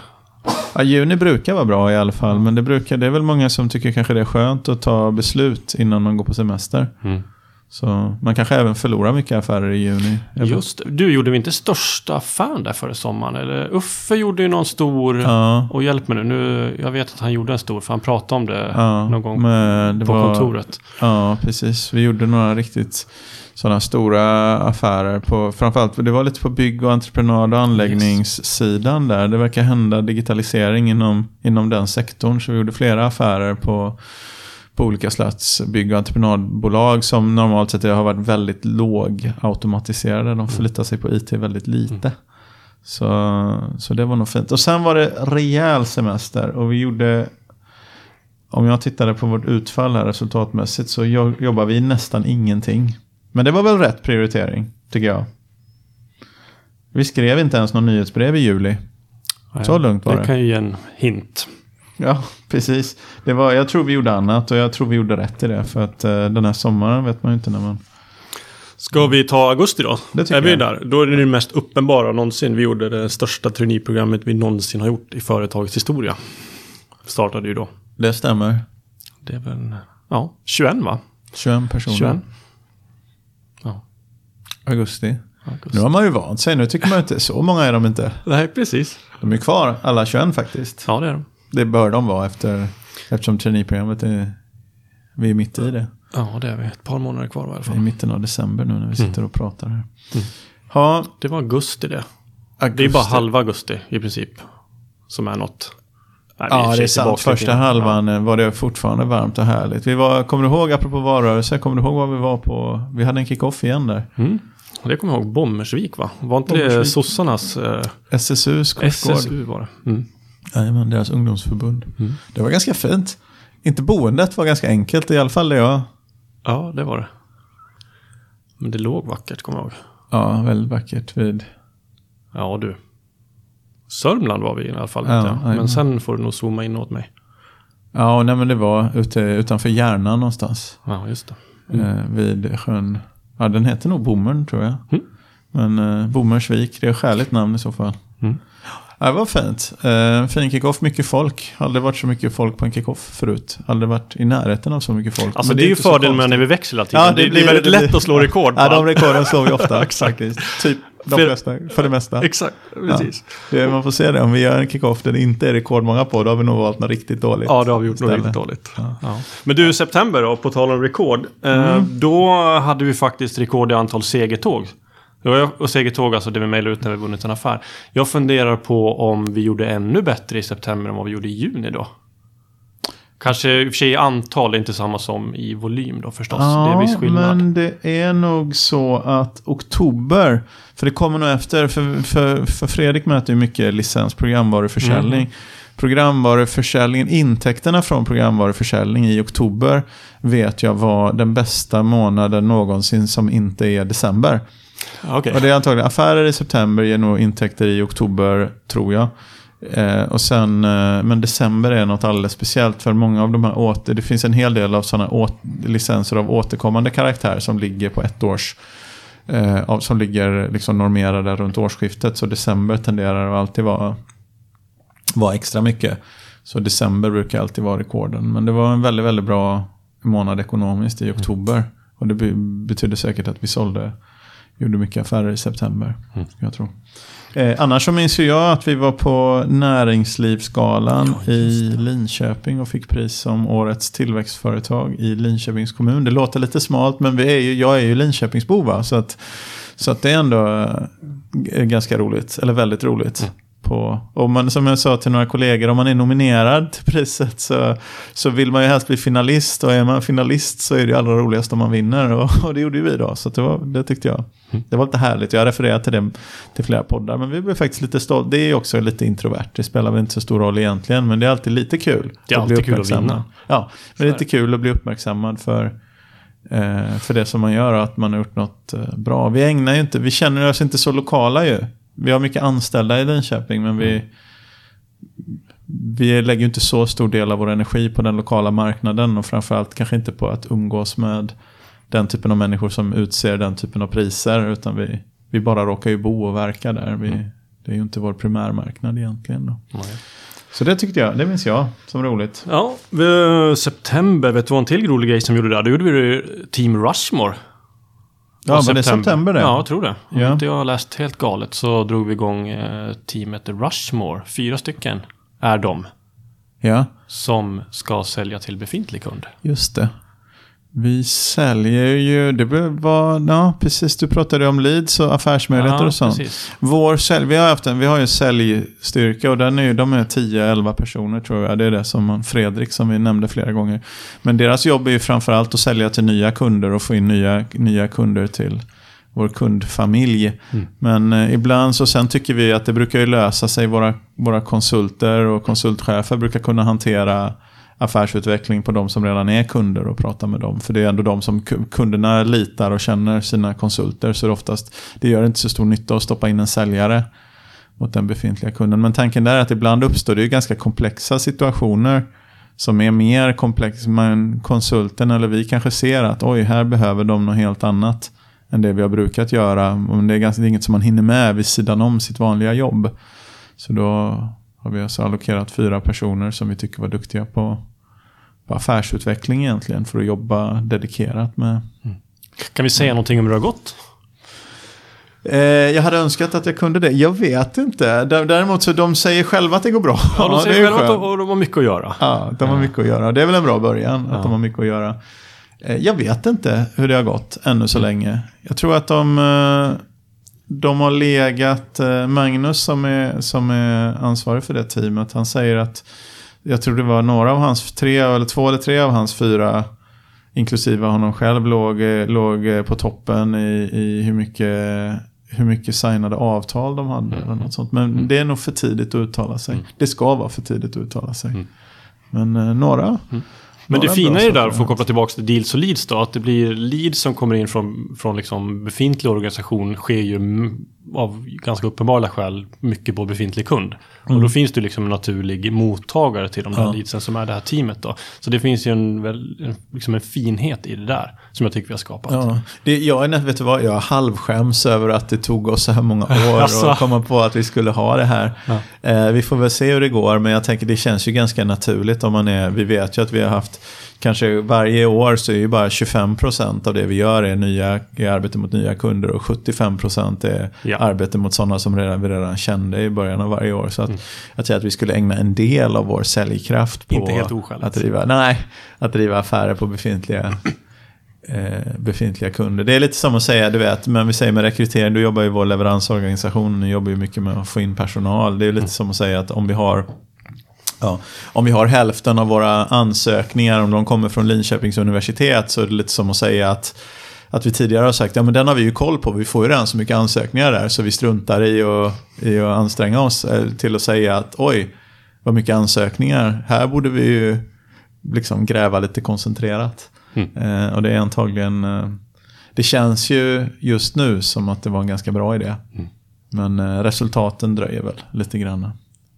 Ja, juni brukar vara bra i alla fall. Men det, brukar, det är väl många som tycker kanske det är skönt att ta beslut innan man går på semester. Mm. Så man kanske även förlorar mycket affärer i juni. Just. Du, gjorde vi inte största affären där före sommaren? Eller Uffe gjorde ju någon stor... Ja, Och hjälp mig nu, nu, jag vet att han gjorde en stor, för han pratade om det ja, någon gång det på var, kontoret. Ja, precis. Vi gjorde några riktigt sådana stora affärer. På, framförallt, det var lite på bygg och entreprenad och anläggningssidan där. Det verkar hända digitalisering inom, inom den sektorn. Så vi gjorde flera affärer på, på olika slags bygg och entreprenadbolag som normalt sett har varit väldigt låg automatiserade. De förlitar sig på IT väldigt lite. Så, så det var nog fint. Och sen var det rejäl semester och vi gjorde om jag tittade på vårt utfall här resultatmässigt så jo- jobbar vi nästan ingenting. Men det var väl rätt prioritering, tycker jag. Vi skrev inte ens någon nyhetsbrev i juli. Så lugnt var det. det. kan ju ge en hint. Ja, precis. Det var, jag tror vi gjorde annat och jag tror vi gjorde rätt i det. För att eh, den här sommaren vet man ju inte när man... Ska vi ta augusti då? Det tycker är vi jag. där? Då är det det mest uppenbara någonsin. Vi gjorde det största traineeprogrammet vi någonsin har gjort i företagets historia. Startade ju då. Det stämmer. Det är väl, ja, 21 va? 21 personer. 21. Ja, Augusti. augusti. Nu har man ju vant sig. Nu tycker man inte... Så många är de inte. Nej, precis. De är kvar, alla 21 faktiskt. Ja, det är de. Det bör de vara efter, eftersom traineeprogrammet är... Vi är mitt i det. Ja, det är vi. Ett par månader kvar i alla I fall. mitten av december nu när vi sitter och pratar här. Mm. Ja, Det var augusti det. augusti. Det är bara halva augusti i princip. Som är något. Nej, Ja, det är sant. Första det. halvan var det fortfarande varmt och härligt. Vi var, kommer du ihåg, apropå valrörelse, kommer du ihåg vad vi var på? Vi hade en kick-off igen där. Mm. Det kommer jag ihåg. Bommersvik va? Var inte det Bommersvik. sossarnas eh, SSUs kursgård. SSU var det? Mm. Jajamän, deras ungdomsförbund. Mm. Det var ganska fint. Inte boendet var ganska enkelt, i alla fall det jag. Ja, det var det. Men det låg vackert, kommer jag ihåg. Ja, väldigt vackert vid... Ja, du. Sörmland var vi i alla fall. Ja. Men sen får du nog zooma in åt mig. Ja, nej, men det var ute, utanför Järna någonstans. Ja, just det. Eh, vid sjön. Ja, den heter nog Bommern tror jag. Mm. Men eh, Bommersvik, det är skäligt namn i så fall. Mm. Ja, det var fint. Eh, fin kickoff, mycket folk. Aldrig varit så mycket folk på en kickoff förut. Aldrig varit i närheten av så mycket folk. Alltså Men det är ju fördelen med när vi växlar hela tiden. Ja, det, det det, blir- är väldigt det lätt att slå rekord. Ja, de rekorden slår vi ofta Exakt. Typ de flesta, för det mesta. Exakt, precis. Det, man får se det. Om vi gör en kickoff där det inte är rekordmånga på, då har vi nog valt något riktigt dåligt. Ja, det har vi gjort något ställe. riktigt dåligt. Ja. Ja. Men du, september då, på tal om rekord. Eh, Mm. då hade vi faktiskt rekord i antal segertåg. Ja, Och segertåg, alltså det vi mejlar ut när vi vunnit en affär. Jag funderar på om vi gjorde ännu bättre i september än vad vi gjorde i juni då. Kanske i och för sig i antal inte samma som i volym då förstås. det är viss skillnad. men det är nog så att oktober, för det kommer nog efter, för, för, för Fredrik möter ju mycket licens, programvaruförsäljning. Mm. Programvaruförsäljningen, intäkterna från programvaruförsäljning i oktober vet jag var den bästa månaden någonsin som inte är december. Okej. Och det är antagligen affärer i september ger nog intäkter i oktober, tror jag. Eh, och sen, eh, men december är något alldeles speciellt för många av de här åter, det finns en hel del av sådana licenser av återkommande karaktär som ligger på ett års, eh, som ligger liksom normerade runt årsskiftet. Så december tenderar att alltid vara, vara extra mycket. Så december brukar alltid vara rekorden. Men det var en väldigt, väldigt bra månad ekonomiskt i oktober. Och det be- betyder säkert att vi sålde Gjorde mycket affärer i september. Mm. Jag tror. Eh, annars så minns ju jag att vi var på Näringslivsgalan Ja, i Linköping och fick pris som årets tillväxtföretag i Linköpings kommun. Det låter lite smalt men vi är ju, jag är ju Linköpingsbo va? Så att, så att det är ändå eh, ganska roligt. Eller väldigt roligt. Mm. På, och man, som jag sa till några kollegor, om man är nominerad till priset så, så vill man ju helst bli finalist. Och är man finalist så är det allra roligast om man vinner. Och, och det gjorde ju vi då. Så det, var, det tyckte jag. Mm. Det var lite härligt. Jag har refererat till det till flera poddar. Men vi blev faktiskt lite stolta. Det är också lite introvert. Det spelar väl inte så stor roll egentligen. Men det är alltid lite kul. Det är alltid kul att vinna. Ja, men det är lite kul att bli uppmärksammad för, eh, för det som man gör och att man har gjort något eh, bra. Vi ägnar inte, vi känner oss inte så lokala ju. Vi har mycket anställda i Linköping men vi, vi lägger ju inte så stor del av vår energi på den lokala marknaden och framförallt kanske inte på att umgås med den typen av människor som utser den typen av priser utan vi, vi bara råkar ju bo och verka där. Vi, det är ju inte vår primärmarknad egentligen. Då. Nej. Så det tyckte jag, det minns jag som roligt. Ja, september, vet du vad en till rolig grej som vi gjorde där? Då gjorde vi Team Rushmore. Ja, var det september det? Ja, jag tror det. Om Ja. inte jag har läst helt galet så drog vi igång eh, teamet Rushmore. Fyra stycken är de ja. som ska sälja till befintlig kund. Just det. Vi säljer ju, det var, ja precis, du pratade om leads och affärsmöjligheter och sånt. precis. Vår sälj, vi har haft en, vi har ju en säljstyrka och den är, ju- de är 10-11 personer tror jag. Det är det som Fredrik som vi nämnde flera gånger. Men deras jobb är ju framförallt att sälja till nya kunder och få in nya, nya kunder till vår kundfamilj. Mm. Men eh, ibland så sen tycker vi att det brukar ju lösa sig. Våra, våra konsulter och konsultchefer brukar kunna hantera affärsutveckling på de som redan är kunder och prata med dem. För det är ändå de som kunderna litar och känner sina konsulter. Så det, oftast, det gör inte så stor nytta att stoppa in en säljare mot den befintliga kunden. Men tanken där är att ibland uppstår det ju ganska komplexa situationer som är mer komplexa. Men konsulten eller vi kanske ser att oj, här behöver de något helt annat än det vi har brukat göra. Men det är, ganska, det är inget som man hinner med vid sidan om sitt vanliga jobb. Så då har vi alltså allokerat fyra personer som vi tycker var duktiga på, på affärsutveckling egentligen för att jobba dedikerat med. Mm. Kan vi säga någonting om hur det har gått? Eh, jag hade önskat att jag kunde det. Jag vet inte. Däremot så de säger själva att det går bra. Ja, de säger själva att de har mycket att göra. Ja, de har mycket att göra. Det är väl en bra början, att ja. de har mycket att göra. Eh, jag vet inte hur det har gått ännu så länge. Jag tror att de, eh, de har legat, Magnus som är, som är ansvarig för det teamet, han säger att jag tror det var några av hans tre, eller två eller tre av hans fyra inklusive honom själv, låg, låg på toppen i, i hur mycket hur mycket signade avtal de hade. Mm. Eller något sånt. Men mm. det är nog för tidigt att uttala sig. Mm. Det ska vara för tidigt att uttala sig. Mm. Men eh, några. Men det fina är ju där, för att koppla tillbaka till deals och leads då, att det blir leads som kommer in från, från liksom befintlig organisation sker ju av ganska uppenbara skäl mycket på befintlig kund. Mm. Och då finns det liksom en naturlig mottagare till de här ja. leadsen som är det här teamet då. Så det finns ju en, en, liksom en finhet i det där som jag tycker vi har skapat. Ja. Det, jag, är, vet du vad, jag halvskäms över att det tog oss så här många år alltså. att komma på att vi skulle ha det här. Ja. Eh, vi får väl se hur det går, men jag tänker det känns ju ganska naturligt om man är, vi vet ju att vi har haft kanske varje år så är ju bara 25% av det vi gör är, nya, är arbete mot nya kunder och 75% är ja. arbete mot sådana som redan, vi redan kände i början av varje år. Så att, mm. att säga att vi skulle ägna en del av vår säljkraft på att driva, nej, att driva affärer på befintliga eh, befintliga kunder. Det är lite som att säga, du vet, men vi säger med rekrytering, då jobbar ju vår leveransorganisation, ni jobbar ju mycket med att få in personal. Det är lite mm. som att säga att om vi har Ja. Om vi har hälften av våra ansökningar, om de kommer från Linköpings universitet, så är det lite som att säga att att vi tidigare har sagt, ja men den har vi ju koll på, vi får ju redan så mycket ansökningar där, så vi struntar i, och, i att anstränga oss eh, till att säga att oj, vad mycket ansökningar, här borde vi ju liksom gräva lite koncentrerat. Mm. Eh, och det är antagligen, eh, det känns ju just nu som att det var en ganska bra idé. Mm. Men eh, resultaten dröjer väl lite grann.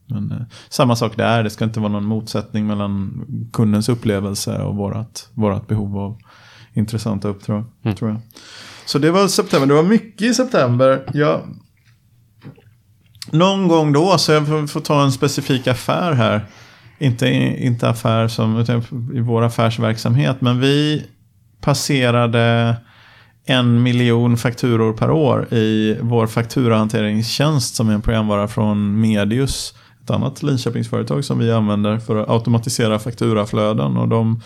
Men eh, samma sak där, det ska inte vara någon motsättning mellan kundens upplevelse och vårat, vårat behov av intressanta uppdrag. Mm. Tror jag. Så det var september, det var mycket i september. Jag, någon gång då, så jag får, får ta en specifik affär här. Inte, inte affär som, utan i vår affärsverksamhet. Men vi passerade en miljon fakturor per år i vår fakturahanteringstjänst som är en programvara från Medius ett annat Linköpingsföretag som vi använder för att automatisera fakturaflöden. Och de,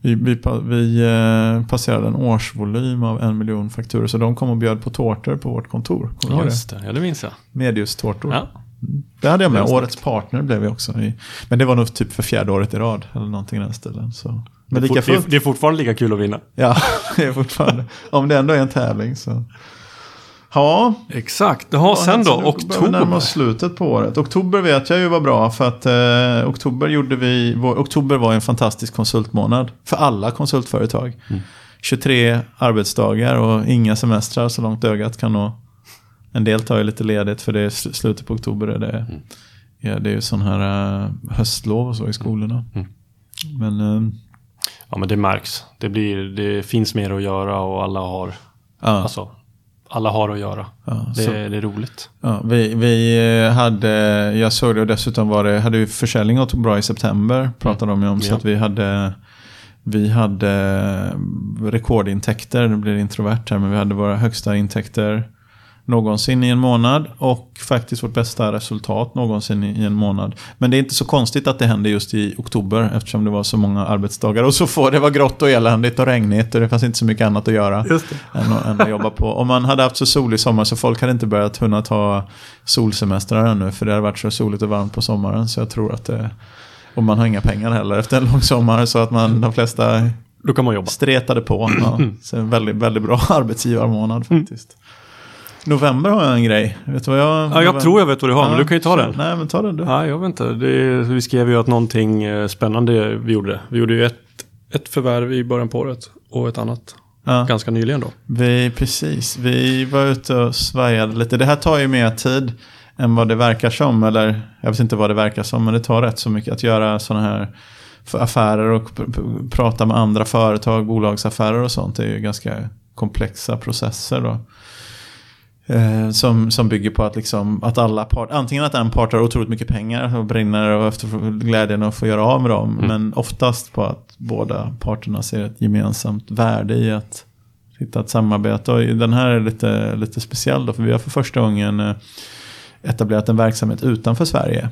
vi, vi, vi eh, passerade en årsvolym av en miljon fakturor. Så de kom och bjöd på tårtor på vårt kontor. Ja, just det. Ja, det minns jag. Medius-tårtor. Ja. Mm. Det hade jag med. Årets partner blev vi också. I, men det var nog typ för fjärde året i rad. Eller någonting i den stilen. Så. Men det, är det är fortfarande lika kul att vinna. Ja, det är fortfarande. Om det ändå är en tävling så. Ja. Exakt. Jaha, sen då? Oktober? närma oss slutet på året. Oktober vet jag ju var bra för att eh, oktober gjorde vi, vår, oktober var en fantastisk konsultmånad för alla konsultföretag. Mm. 23 arbetsdagar och inga semestrar så långt ögat kan nå. En del tar ju lite ledigt för det är slutet på oktober. Är det, mm. ja, det är ju sån här uh, höstlov och så i skolorna. Mm. Men, uh, ja men det märks. Det, blir, det finns mer att göra och alla har ja. alltså, alla har att göra. Ja, det, så, det, är roligt. Ja, vi, vi eh, hade, jag såg det och dessutom var det, hade vi försäljning åt bra i september, pratade de om. Så att vi hade, vi hade rekordintäkter, det blir introvert här, men vi hade våra högsta intäkter någonsin i en månad och faktiskt vårt bästa resultat någonsin i en månad. Men det är inte så konstigt att det hände just i oktober eftersom det var så många arbetsdagar och så få. Det var grått och eländigt och regnigt och det fanns inte så mycket annat att göra än att, än, att, jobba på. Om man hade haft så solig sommar så folk hade inte börjat hunna ta solsemestrar ännu för det hade varit så soligt och varmt på sommaren så jag tror att det och man har inga pengar heller efter en lång sommar så att man de flesta då kan man jobba. Stretade på. Ja. Så en väldigt, väldigt bra arbetsgivarmånad faktiskt. November har jag en grej. Vet du vad jag... Ja, jag tror jag vet vad du har, Ja, men du kan ju ta den. Nej, men ta den du. Ja, jag vet inte. Det, vi skrev ju att någonting eh, spännande vi gjorde. Vi gjorde ju ett, ett förvärv i början på året och ett annat Ja. ganska nyligen då. Vi, precis, vi var ute och svajade lite. Det här tar ju mer tid än vad det verkar som. Eller jag vet inte vad det verkar som, men det tar rätt så mycket att göra sådana här affärer och pr- pr- prata med andra företag, bolagsaffärer och sånt. Det är ju ganska komplexa processer då. Eh, som, som bygger på att, liksom, att alla part, antingen att en part har otroligt mycket pengar och brinner och efter glädjen att få göra av med dem. Men oftast på att båda parterna ser ett gemensamt värde i att hitta ett samarbete. Och den här är lite, lite speciell då, för vi har för första gången eh, etablerat en verksamhet utanför Sverige.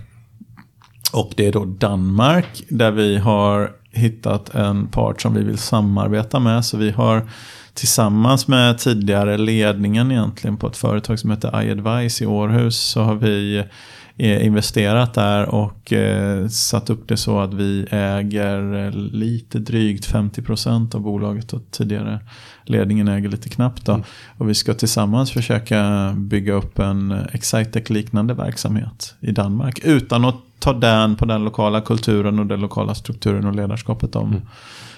Och det är då Danmark där vi har hittat en part som vi vill samarbeta med. Så vi har tillsammans med tidigare ledningen egentligen på ett företag som heter iAdvice i Århus så har vi eh, investerat där och eh, satt upp det så att vi äger eh, lite drygt 50% av bolaget och tidigare ledningen äger lite knappt då. Och vi ska tillsammans försöka bygga upp en Excitec-liknande verksamhet i Danmark utan att ta den på den lokala kulturen och den lokala strukturen och ledarskapet de,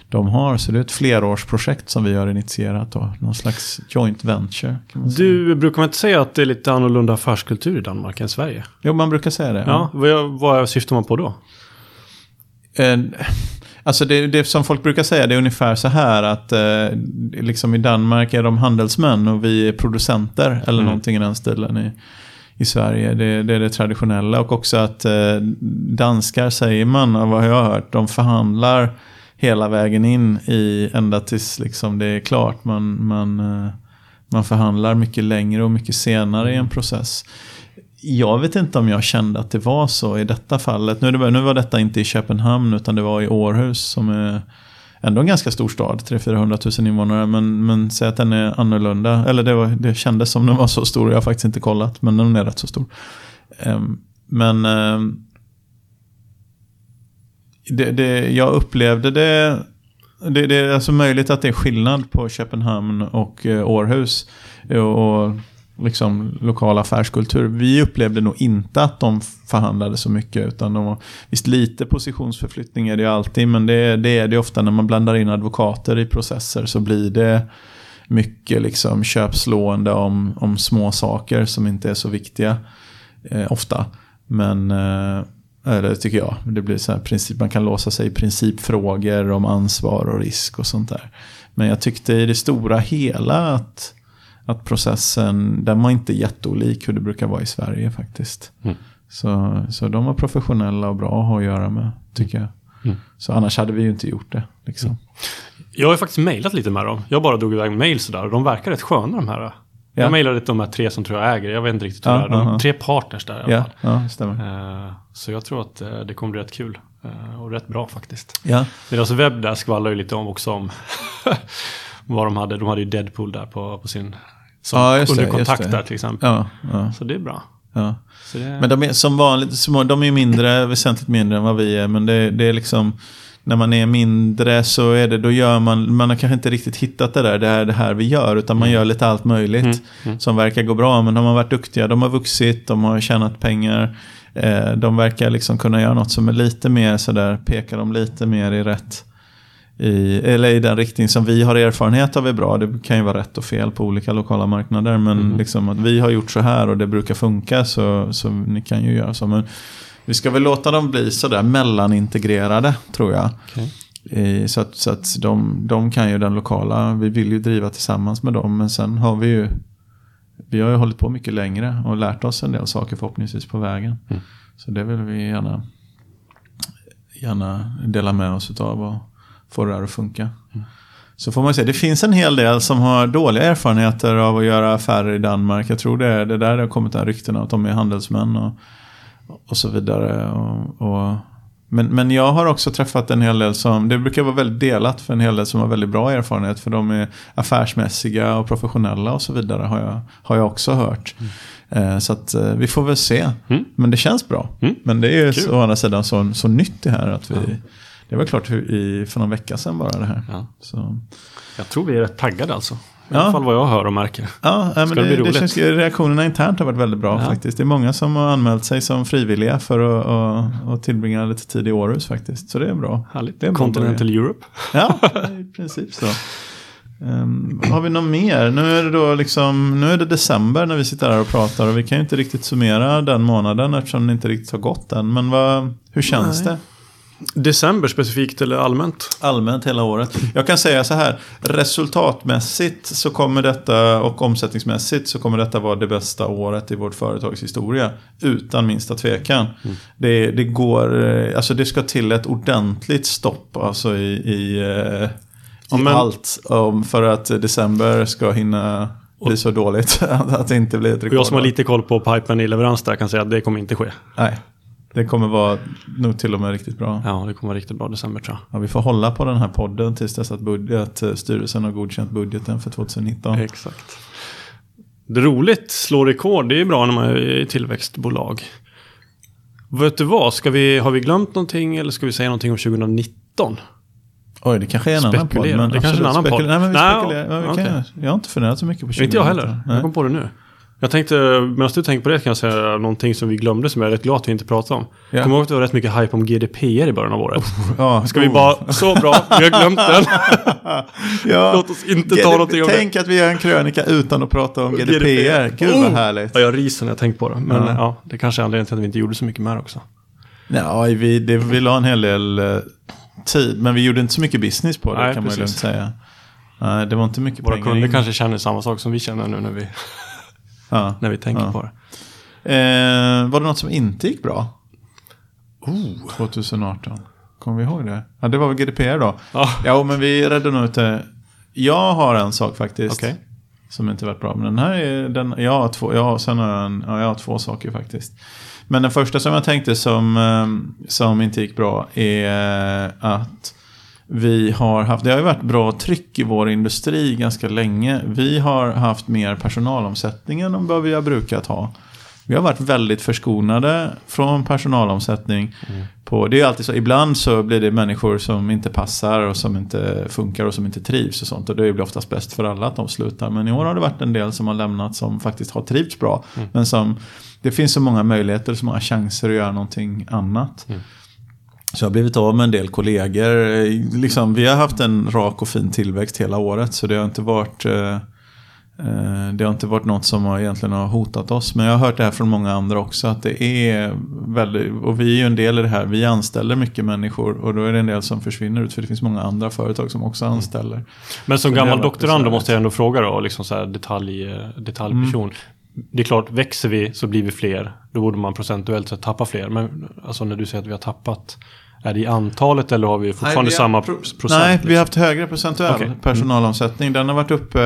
de har. Så det är ett flerårsprojekt som vi har initierat då. Någon slags joint venture. Du, brukar man inte säga att det är lite annorlunda affärskultur i Danmark än Sverige? Jo, man brukar säga det. Ja, vad, vad syftar man på då? Eh, Alltså det, det som folk brukar säga det är ungefär så här att eh, liksom i Danmark är de handelsmän och vi är producenter eller Mm. någonting i den stilen i, i Sverige. Det, det är det traditionella och också att eh, danskar säger man, av vad jag har hört, de förhandlar hela vägen in i ända tills liksom det är klart. Man, man, eh, man förhandlar mycket längre och mycket senare i en process. Jag vet inte om jag kände att det var så i detta fallet. Nu, det, nu var detta inte i Köpenhamn utan det var i Århus som är ändå en ganska stor stad. 300-400 000 invånare. Men, men säg att den är annorlunda. Eller det, var, det kändes som den var så stor. Jag har faktiskt inte kollat. Men den är rätt så stor. Ehm, men ehm, det, det, jag upplevde det det, det är alltså möjligt att det är skillnad på Köpenhamn och eh, Århus. Eh, och, och liksom lokal affärskultur. Vi upplevde nog inte att de förhandlade så mycket. Utan de var, visst lite positionsförflyttning är det ju alltid. Men det, det är det ofta när man blandar in advokater i processer. Så blir det mycket liksom köpslående om, om små saker som inte är så viktiga. Eh, ofta. Men eh, eller tycker jag. Det blir så princip, man kan låsa sig i principfrågor om ansvar och risk och sånt där. Men jag tyckte i det stora hela att, att processen, den var inte jätteolik hur det brukar vara i Sverige faktiskt. Mm. Så, så de var professionella och bra att ha att göra med, tycker jag. Mm. Så annars hade vi ju inte gjort det. Liksom. Jag har faktiskt mejlat lite med dem. Jag bara drog iväg mejl sådär. De verkar rätt sköna de här. Ja. Jag mejlade de här tre som tror jag äger. Jag vet inte riktigt hur Ja, det är. De, ja, ja. Tre partners där i alla Ja, fall. ja, det stämmer. Eh, Så jag tror att eh, det kommer bli rätt kul. eh, Och rätt bra faktiskt. Ja, Deras webb där skvallrar ju lite om också om vad de hade. De hade ju Deadpool där på, på sin... Som Ja, under det, kontakt där till exempel. ja, ja, Så det är bra. ja. Det, Men de är som vanligt de är mindre, väsentligt mindre än vad vi är. Men det, det är liksom, när man är mindre så är det, då gör man, man har kanske inte riktigt hittat det där, det här, det här vi gör. Utan man gör lite allt möjligt Mm, mm. som verkar gå bra. Men de har varit duktiga, de har vuxit, de har tjänat pengar. Eh, de verkar liksom kunna göra något som är lite mer sådär, pekar de lite mer i rätt i, eller i den riktning som vi har erfarenhet av är bra. Det kan ju vara rätt och fel på olika lokala marknader. Men Mm. liksom att vi har gjort så här och det brukar funka så, så ni kan ju göra så. Men vi ska väl låta dem bli sådär mellanintegrerade tror jag. I, så att, så att de, de kan ju den lokala, vi vill ju driva tillsammans med dem. Men sen har vi ju, vi har ju hållit på mycket längre och lärt oss en del saker förhoppningsvis på vägen. Mm. Så det vill vi gärna, gärna dela med oss av och få det här att funka. Så får man säga, det finns en hel del som har dåliga erfarenheter av att göra affärer i Danmark. Jag tror det är det där det har kommit där ryktena att de är handelsmän och, och så vidare. Och, och, men, men jag har också träffat en hel del som, det brukar vara väldigt delat för en hel del som har väldigt bra erfarenhet. För de är affärsmässiga och professionella och så vidare har jag, har jag också hört. Eh, så att eh, vi får väl se. Mm. Men det känns bra. Mm. Men det är ju så, å andra sidan så, så nytt det här att vi, Ja. det var klart hur, i, för någon vecka sedan bara det här. Ja. Så, Jag tror vi är rätt taggade alltså. I alla fall vad jag hör och märker. Ja, men Ska det, det det, känns, reaktionerna internt har varit väldigt bra faktiskt. Det är många som har anmält sig som frivilliga för att och, och tillbringa lite tid i Århus faktiskt. Så det är bra. Härligt. Det är Continental Europe. Ja, i princip så. Ehm, har vi något mer? Nu är det då liksom, nu är det december när vi sitter här och pratar och vi kan ju inte riktigt summera den månaden eftersom den inte riktigt har gått än. Men vad, hur känns Nej. det? December specifikt eller allmänt? Allmänt hela året. Jag kan säga så här, resultatmässigt så kommer detta och omsättningsmässigt så kommer detta vara det bästa året i vårt företags historia. Utan minsta tvekan. Mm. Det, det går, eh, alltså det ska till ett ordentligt stopp alltså i, i, eh, i Ja, men- allt. om- för att december ska hinna bli så dåligt att det inte blir ett Och rekord. jag som har lite koll på pipen i leverans där kan säga att det kommer inte ske. Nej, det kommer vara nog till och med riktigt bra. Ja, det kommer vara riktigt bra december tror Ja, vi får hålla på den här podden tills dess att, budget, att eh, styrelsen har godkänt budgeten för 2019. jag. Exakt. Det är roligt, slå rekord, det är bra när man är tillväxtbolag. Vet du vad, ska vi, har vi glömt någonting eller ska vi säga någonting om 2019? Oj, det kanske är en annan podd. Men Det kanske är en annan podd. Nej, men vi Nej, spekulerar. Vi okej. kan, jag har inte funderat så mycket på 2019. Inte jag heller. Nej. Jag kom på det nu. Jag tänkte, medan du tänker på det kan jag säga någonting som vi glömde som jag är rätt glad att vi inte pratade om. Ja. Kommer ihåg att det var rätt mycket hype om GDPR i början av året? Ja, Ska vi oh. bara, så bra, vi har glömt den. ja. Låt oss inte ta någonting om det. Tänk att vi gör en krönika utan att prata om GDPR. GDPR. Gud vad Oh! härligt. Ja, jag ryser när jag tänkt på det. Men Ja. ja. det kanske är anledningen till att vi inte gjorde så mycket det också. Ja, vi, det, vi la en hel del eh, tid. Men vi gjorde inte så mycket business på det Nej, kan man ju lugnt precis. säga. Nej, det var inte mycket Våra pengar kunder in. kanske känner samma sak som vi känner nu när vi, Ja. när vi tänker Ja. på det. Eh, var det något som inte gick bra? Oh. 2018. Kommer vi ihåg det? Ja, det var väl GDPR då. Ja, Ja, men vi redde nog ut det. Jag har en sak faktiskt. okej. Som inte varit bra. Men den här är, den, jag har två, jag sen har jag, en, ja, jag har två saker faktiskt. Men den första som jag tänkte som, eh, som inte gick bra är att vi har haft, det har ju varit bra tryck i vår industri ganska länge. Vi har haft mer personalomsättning än vad vi har brukat ha. Vi har varit väldigt förskonade från personalomsättning. På, det är alltid så, ibland så blir det människor som inte passar och som inte funkar och som inte trivs och sånt. Och det blir oftast bäst för alla att de slutar. Men i år har det varit en del som har lämnat som faktiskt har trivts bra. Men som, det finns så många möjligheter, så många chanser att göra någonting annat. Så jag har blivit av med en del kollegor. Liksom, vi har haft en rak och fin tillväxt hela året. Så det har inte varit, eh, eh, det har inte varit något som har egentligen har hotat oss. Men jag har hört det här från många andra också. Att det är väldigt, och vi är ju en del i det här. Vi anställer mycket människor. Och då är det en del som försvinner ut. För det finns många andra företag som också anställer. Men som gammal doktorand då måste jag ändå fråga då, liksom så här detalj, eh, detaljperson. Mm. Det är klart, växer vi så blir vi fler. Då borde man procentuellt sett tappa fler. Men alltså när du säger att vi har tappat, är det i antalet eller har vi fortfarande vi har samma pro- pro- procent? Nej, liksom? vi har haft högre procentuell Okej. Mm. personalomsättning. Den har varit uppe,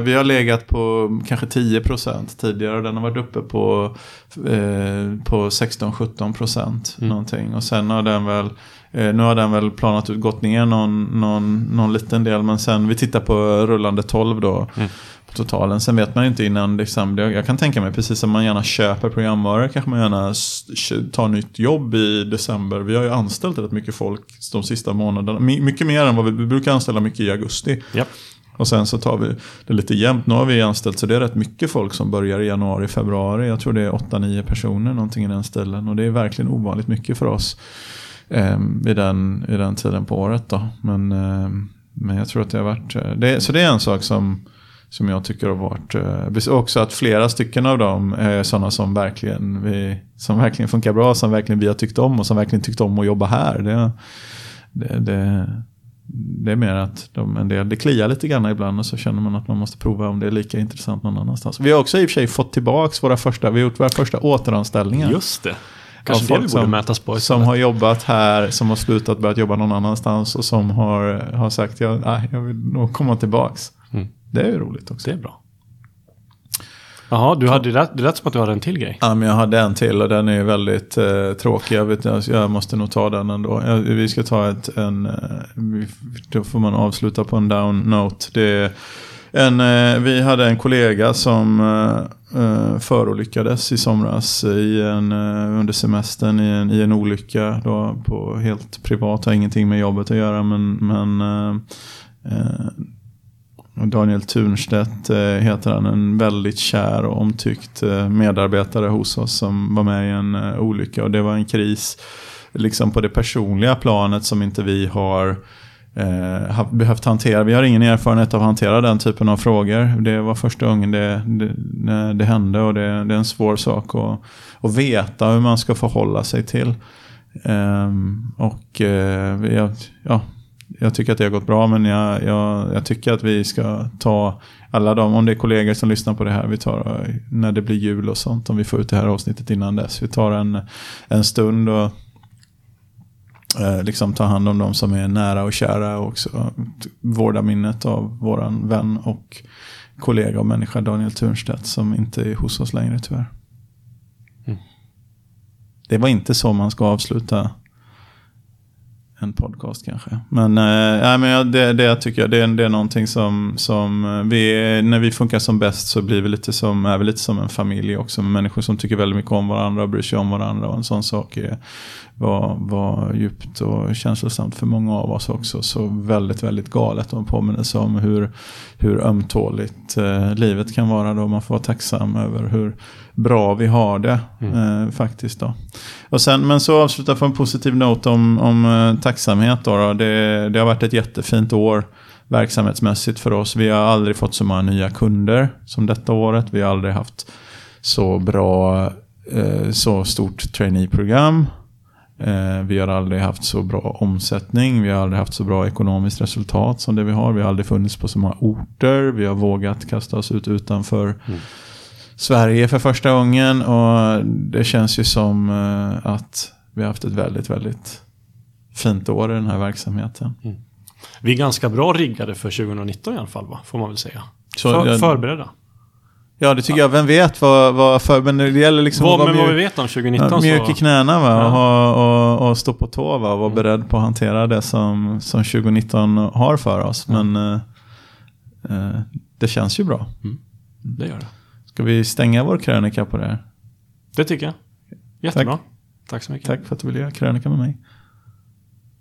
vi har legat på kanske 10% tidigare. och Den har varit uppe på, eh, på 16-17% Mm. någonting. Och sen har den väl, eh, nu har den väl planat ut, gått ner någon, någon, någon liten del. Men sen, vi tittar på rullande 12 då. Mm. Totalen. Sen vet man ju inte innan, liksom, jag kan tänka mig precis som man gärna köper programvaror kanske man gärna tar nytt jobb i december. Vi har ju anställt rätt mycket folk de sista månaderna. My- Mycket mer än vad vi, vi brukar anställa mycket i augusti. Japp. Och sen så tar vi det lite jämnt. Nu har vi anställt så det är rätt mycket folk som börjar i januari, februari. Jag tror det är 8-9 personer någonting i den stilen. Och det är verkligen ovanligt mycket för oss eh, vid, den, vid den tiden på året. Då. Men, eh, men jag tror att det har varit... eh, Det, så det är en sak som, som jag tycker har varit... Eh, också att flera stycken av dem är sådana som verkligen, vi, som verkligen funkar bra, som verkligen vi har tyckt om och som verkligen tyckt om att jobba här. Det, det, det, det är mer att de, en del, det kliar lite grann ibland och så känner man att man måste prova om det är lika intressant någon annanstans. Vi har också i och för sig fått tillbaka våra första, vi har gjort våra första återanställningar. Just det. Kanske det vi borde som- mätas på Som har jobbat här, som har slutat börjat jobba någon annanstans och som har, har sagt ja, nej, jag vill nog komma tillbaks. Mm. Det är ju roligt också. Det är bra. Jaha, du hade, det lät- som att du hade en till grej. Ja, men jag hade en till och den är väldigt eh, tråkig. Jag, vet, jag, måste nog ta den ändå. Jag, vi ska ta ett, en, eh, då får man avsluta på en down note. Det en, eh, vi hade en kollega som eh, eh, förolyckades i somras i en, under semestern i en, i en olycka. Då på helt privat, har ingenting med jobbet att göra. Men, men och Daniel Tunstedt eh, heter han, en väldigt kär och omtyckt eh, medarbetare hos oss som var med i en eh, olycka. Och det var en kris liksom på det personliga planet som inte vi har eh, behövt hantera. Vi har ingen erfarenhet av att hantera den typen av frågor. Det var första gången det, det, det hände och det, det, är en svår sak att, att veta hur man ska förhålla sig till. Eh, och eh, ja, jag tycker att det har gått bra men jag, jag, jag, tycker att vi ska ta alla de, om det är kollegor som lyssnar på det här, vi tar när det blir jul och sånt, om vi får ut det här avsnittet innan dess. Vi tar en, en stund och eh, liksom ta hand om de som är nära och kära och också vårda minnet av våran vän och kollega och människa Daniel Turnstedt som inte är hos oss längre tyvärr. Mm. Det var inte så man ska avsluta en podcast kanske. Men, äh, men det, det tycker jag det är, det är någonting som, som eh, vi, när vi funkar som bäst så blir vi lite som, är vi lite som en familj också. Med människor som tycker väldigt mycket om varandra och bryr sig om varandra. Och en sån sak är, var, var djupt och känslosamt för många av oss också. Så väldigt, väldigt galet och en påminnelse om hur, hur ömtåligt eh, livet kan vara då. Man får vara tacksam över hur bra vi har det mm. eh, faktiskt. Då. Och sen, men så avsluta på en positiv not om, om eh, tacksamhet. Då, då. Det, det har varit ett jättefint år verksamhetsmässigt för oss. Vi har aldrig fått så många nya kunder som detta året. Vi har aldrig haft så bra, eh, så stort traineeprogram. Eh, vi har aldrig haft så bra omsättning, vi har aldrig haft så bra ekonomiskt resultat som det vi har. Vi har aldrig funnits på så många orter, vi har vågat kasta oss ut utanför mm. Sverige för första gången. Och det känns ju som eh, att vi har haft ett väldigt, väldigt fint år i den här verksamheten. Mm. Vi är ganska bra riggade för 2019 i alla fall, va? får man väl säga. Så för, jag, förberedda. Ja, det tycker ja. jag. Vem vet vad, vad för, men det gäller liksom vad, att vara vad vi vet om 2019 ja, mjuk i knäna va? Ja. Och, och, och, stå på tå va? och vara mm. beredd på att hantera det som, som 2019 har för oss. Men uh, uh, det känns ju bra. Mm. Det gör det. Ska vi stänga vår krönika på det här? Det tycker jag. Jättebra. Tack, Tack så mycket. Tack för att du ville göra krönika med mig.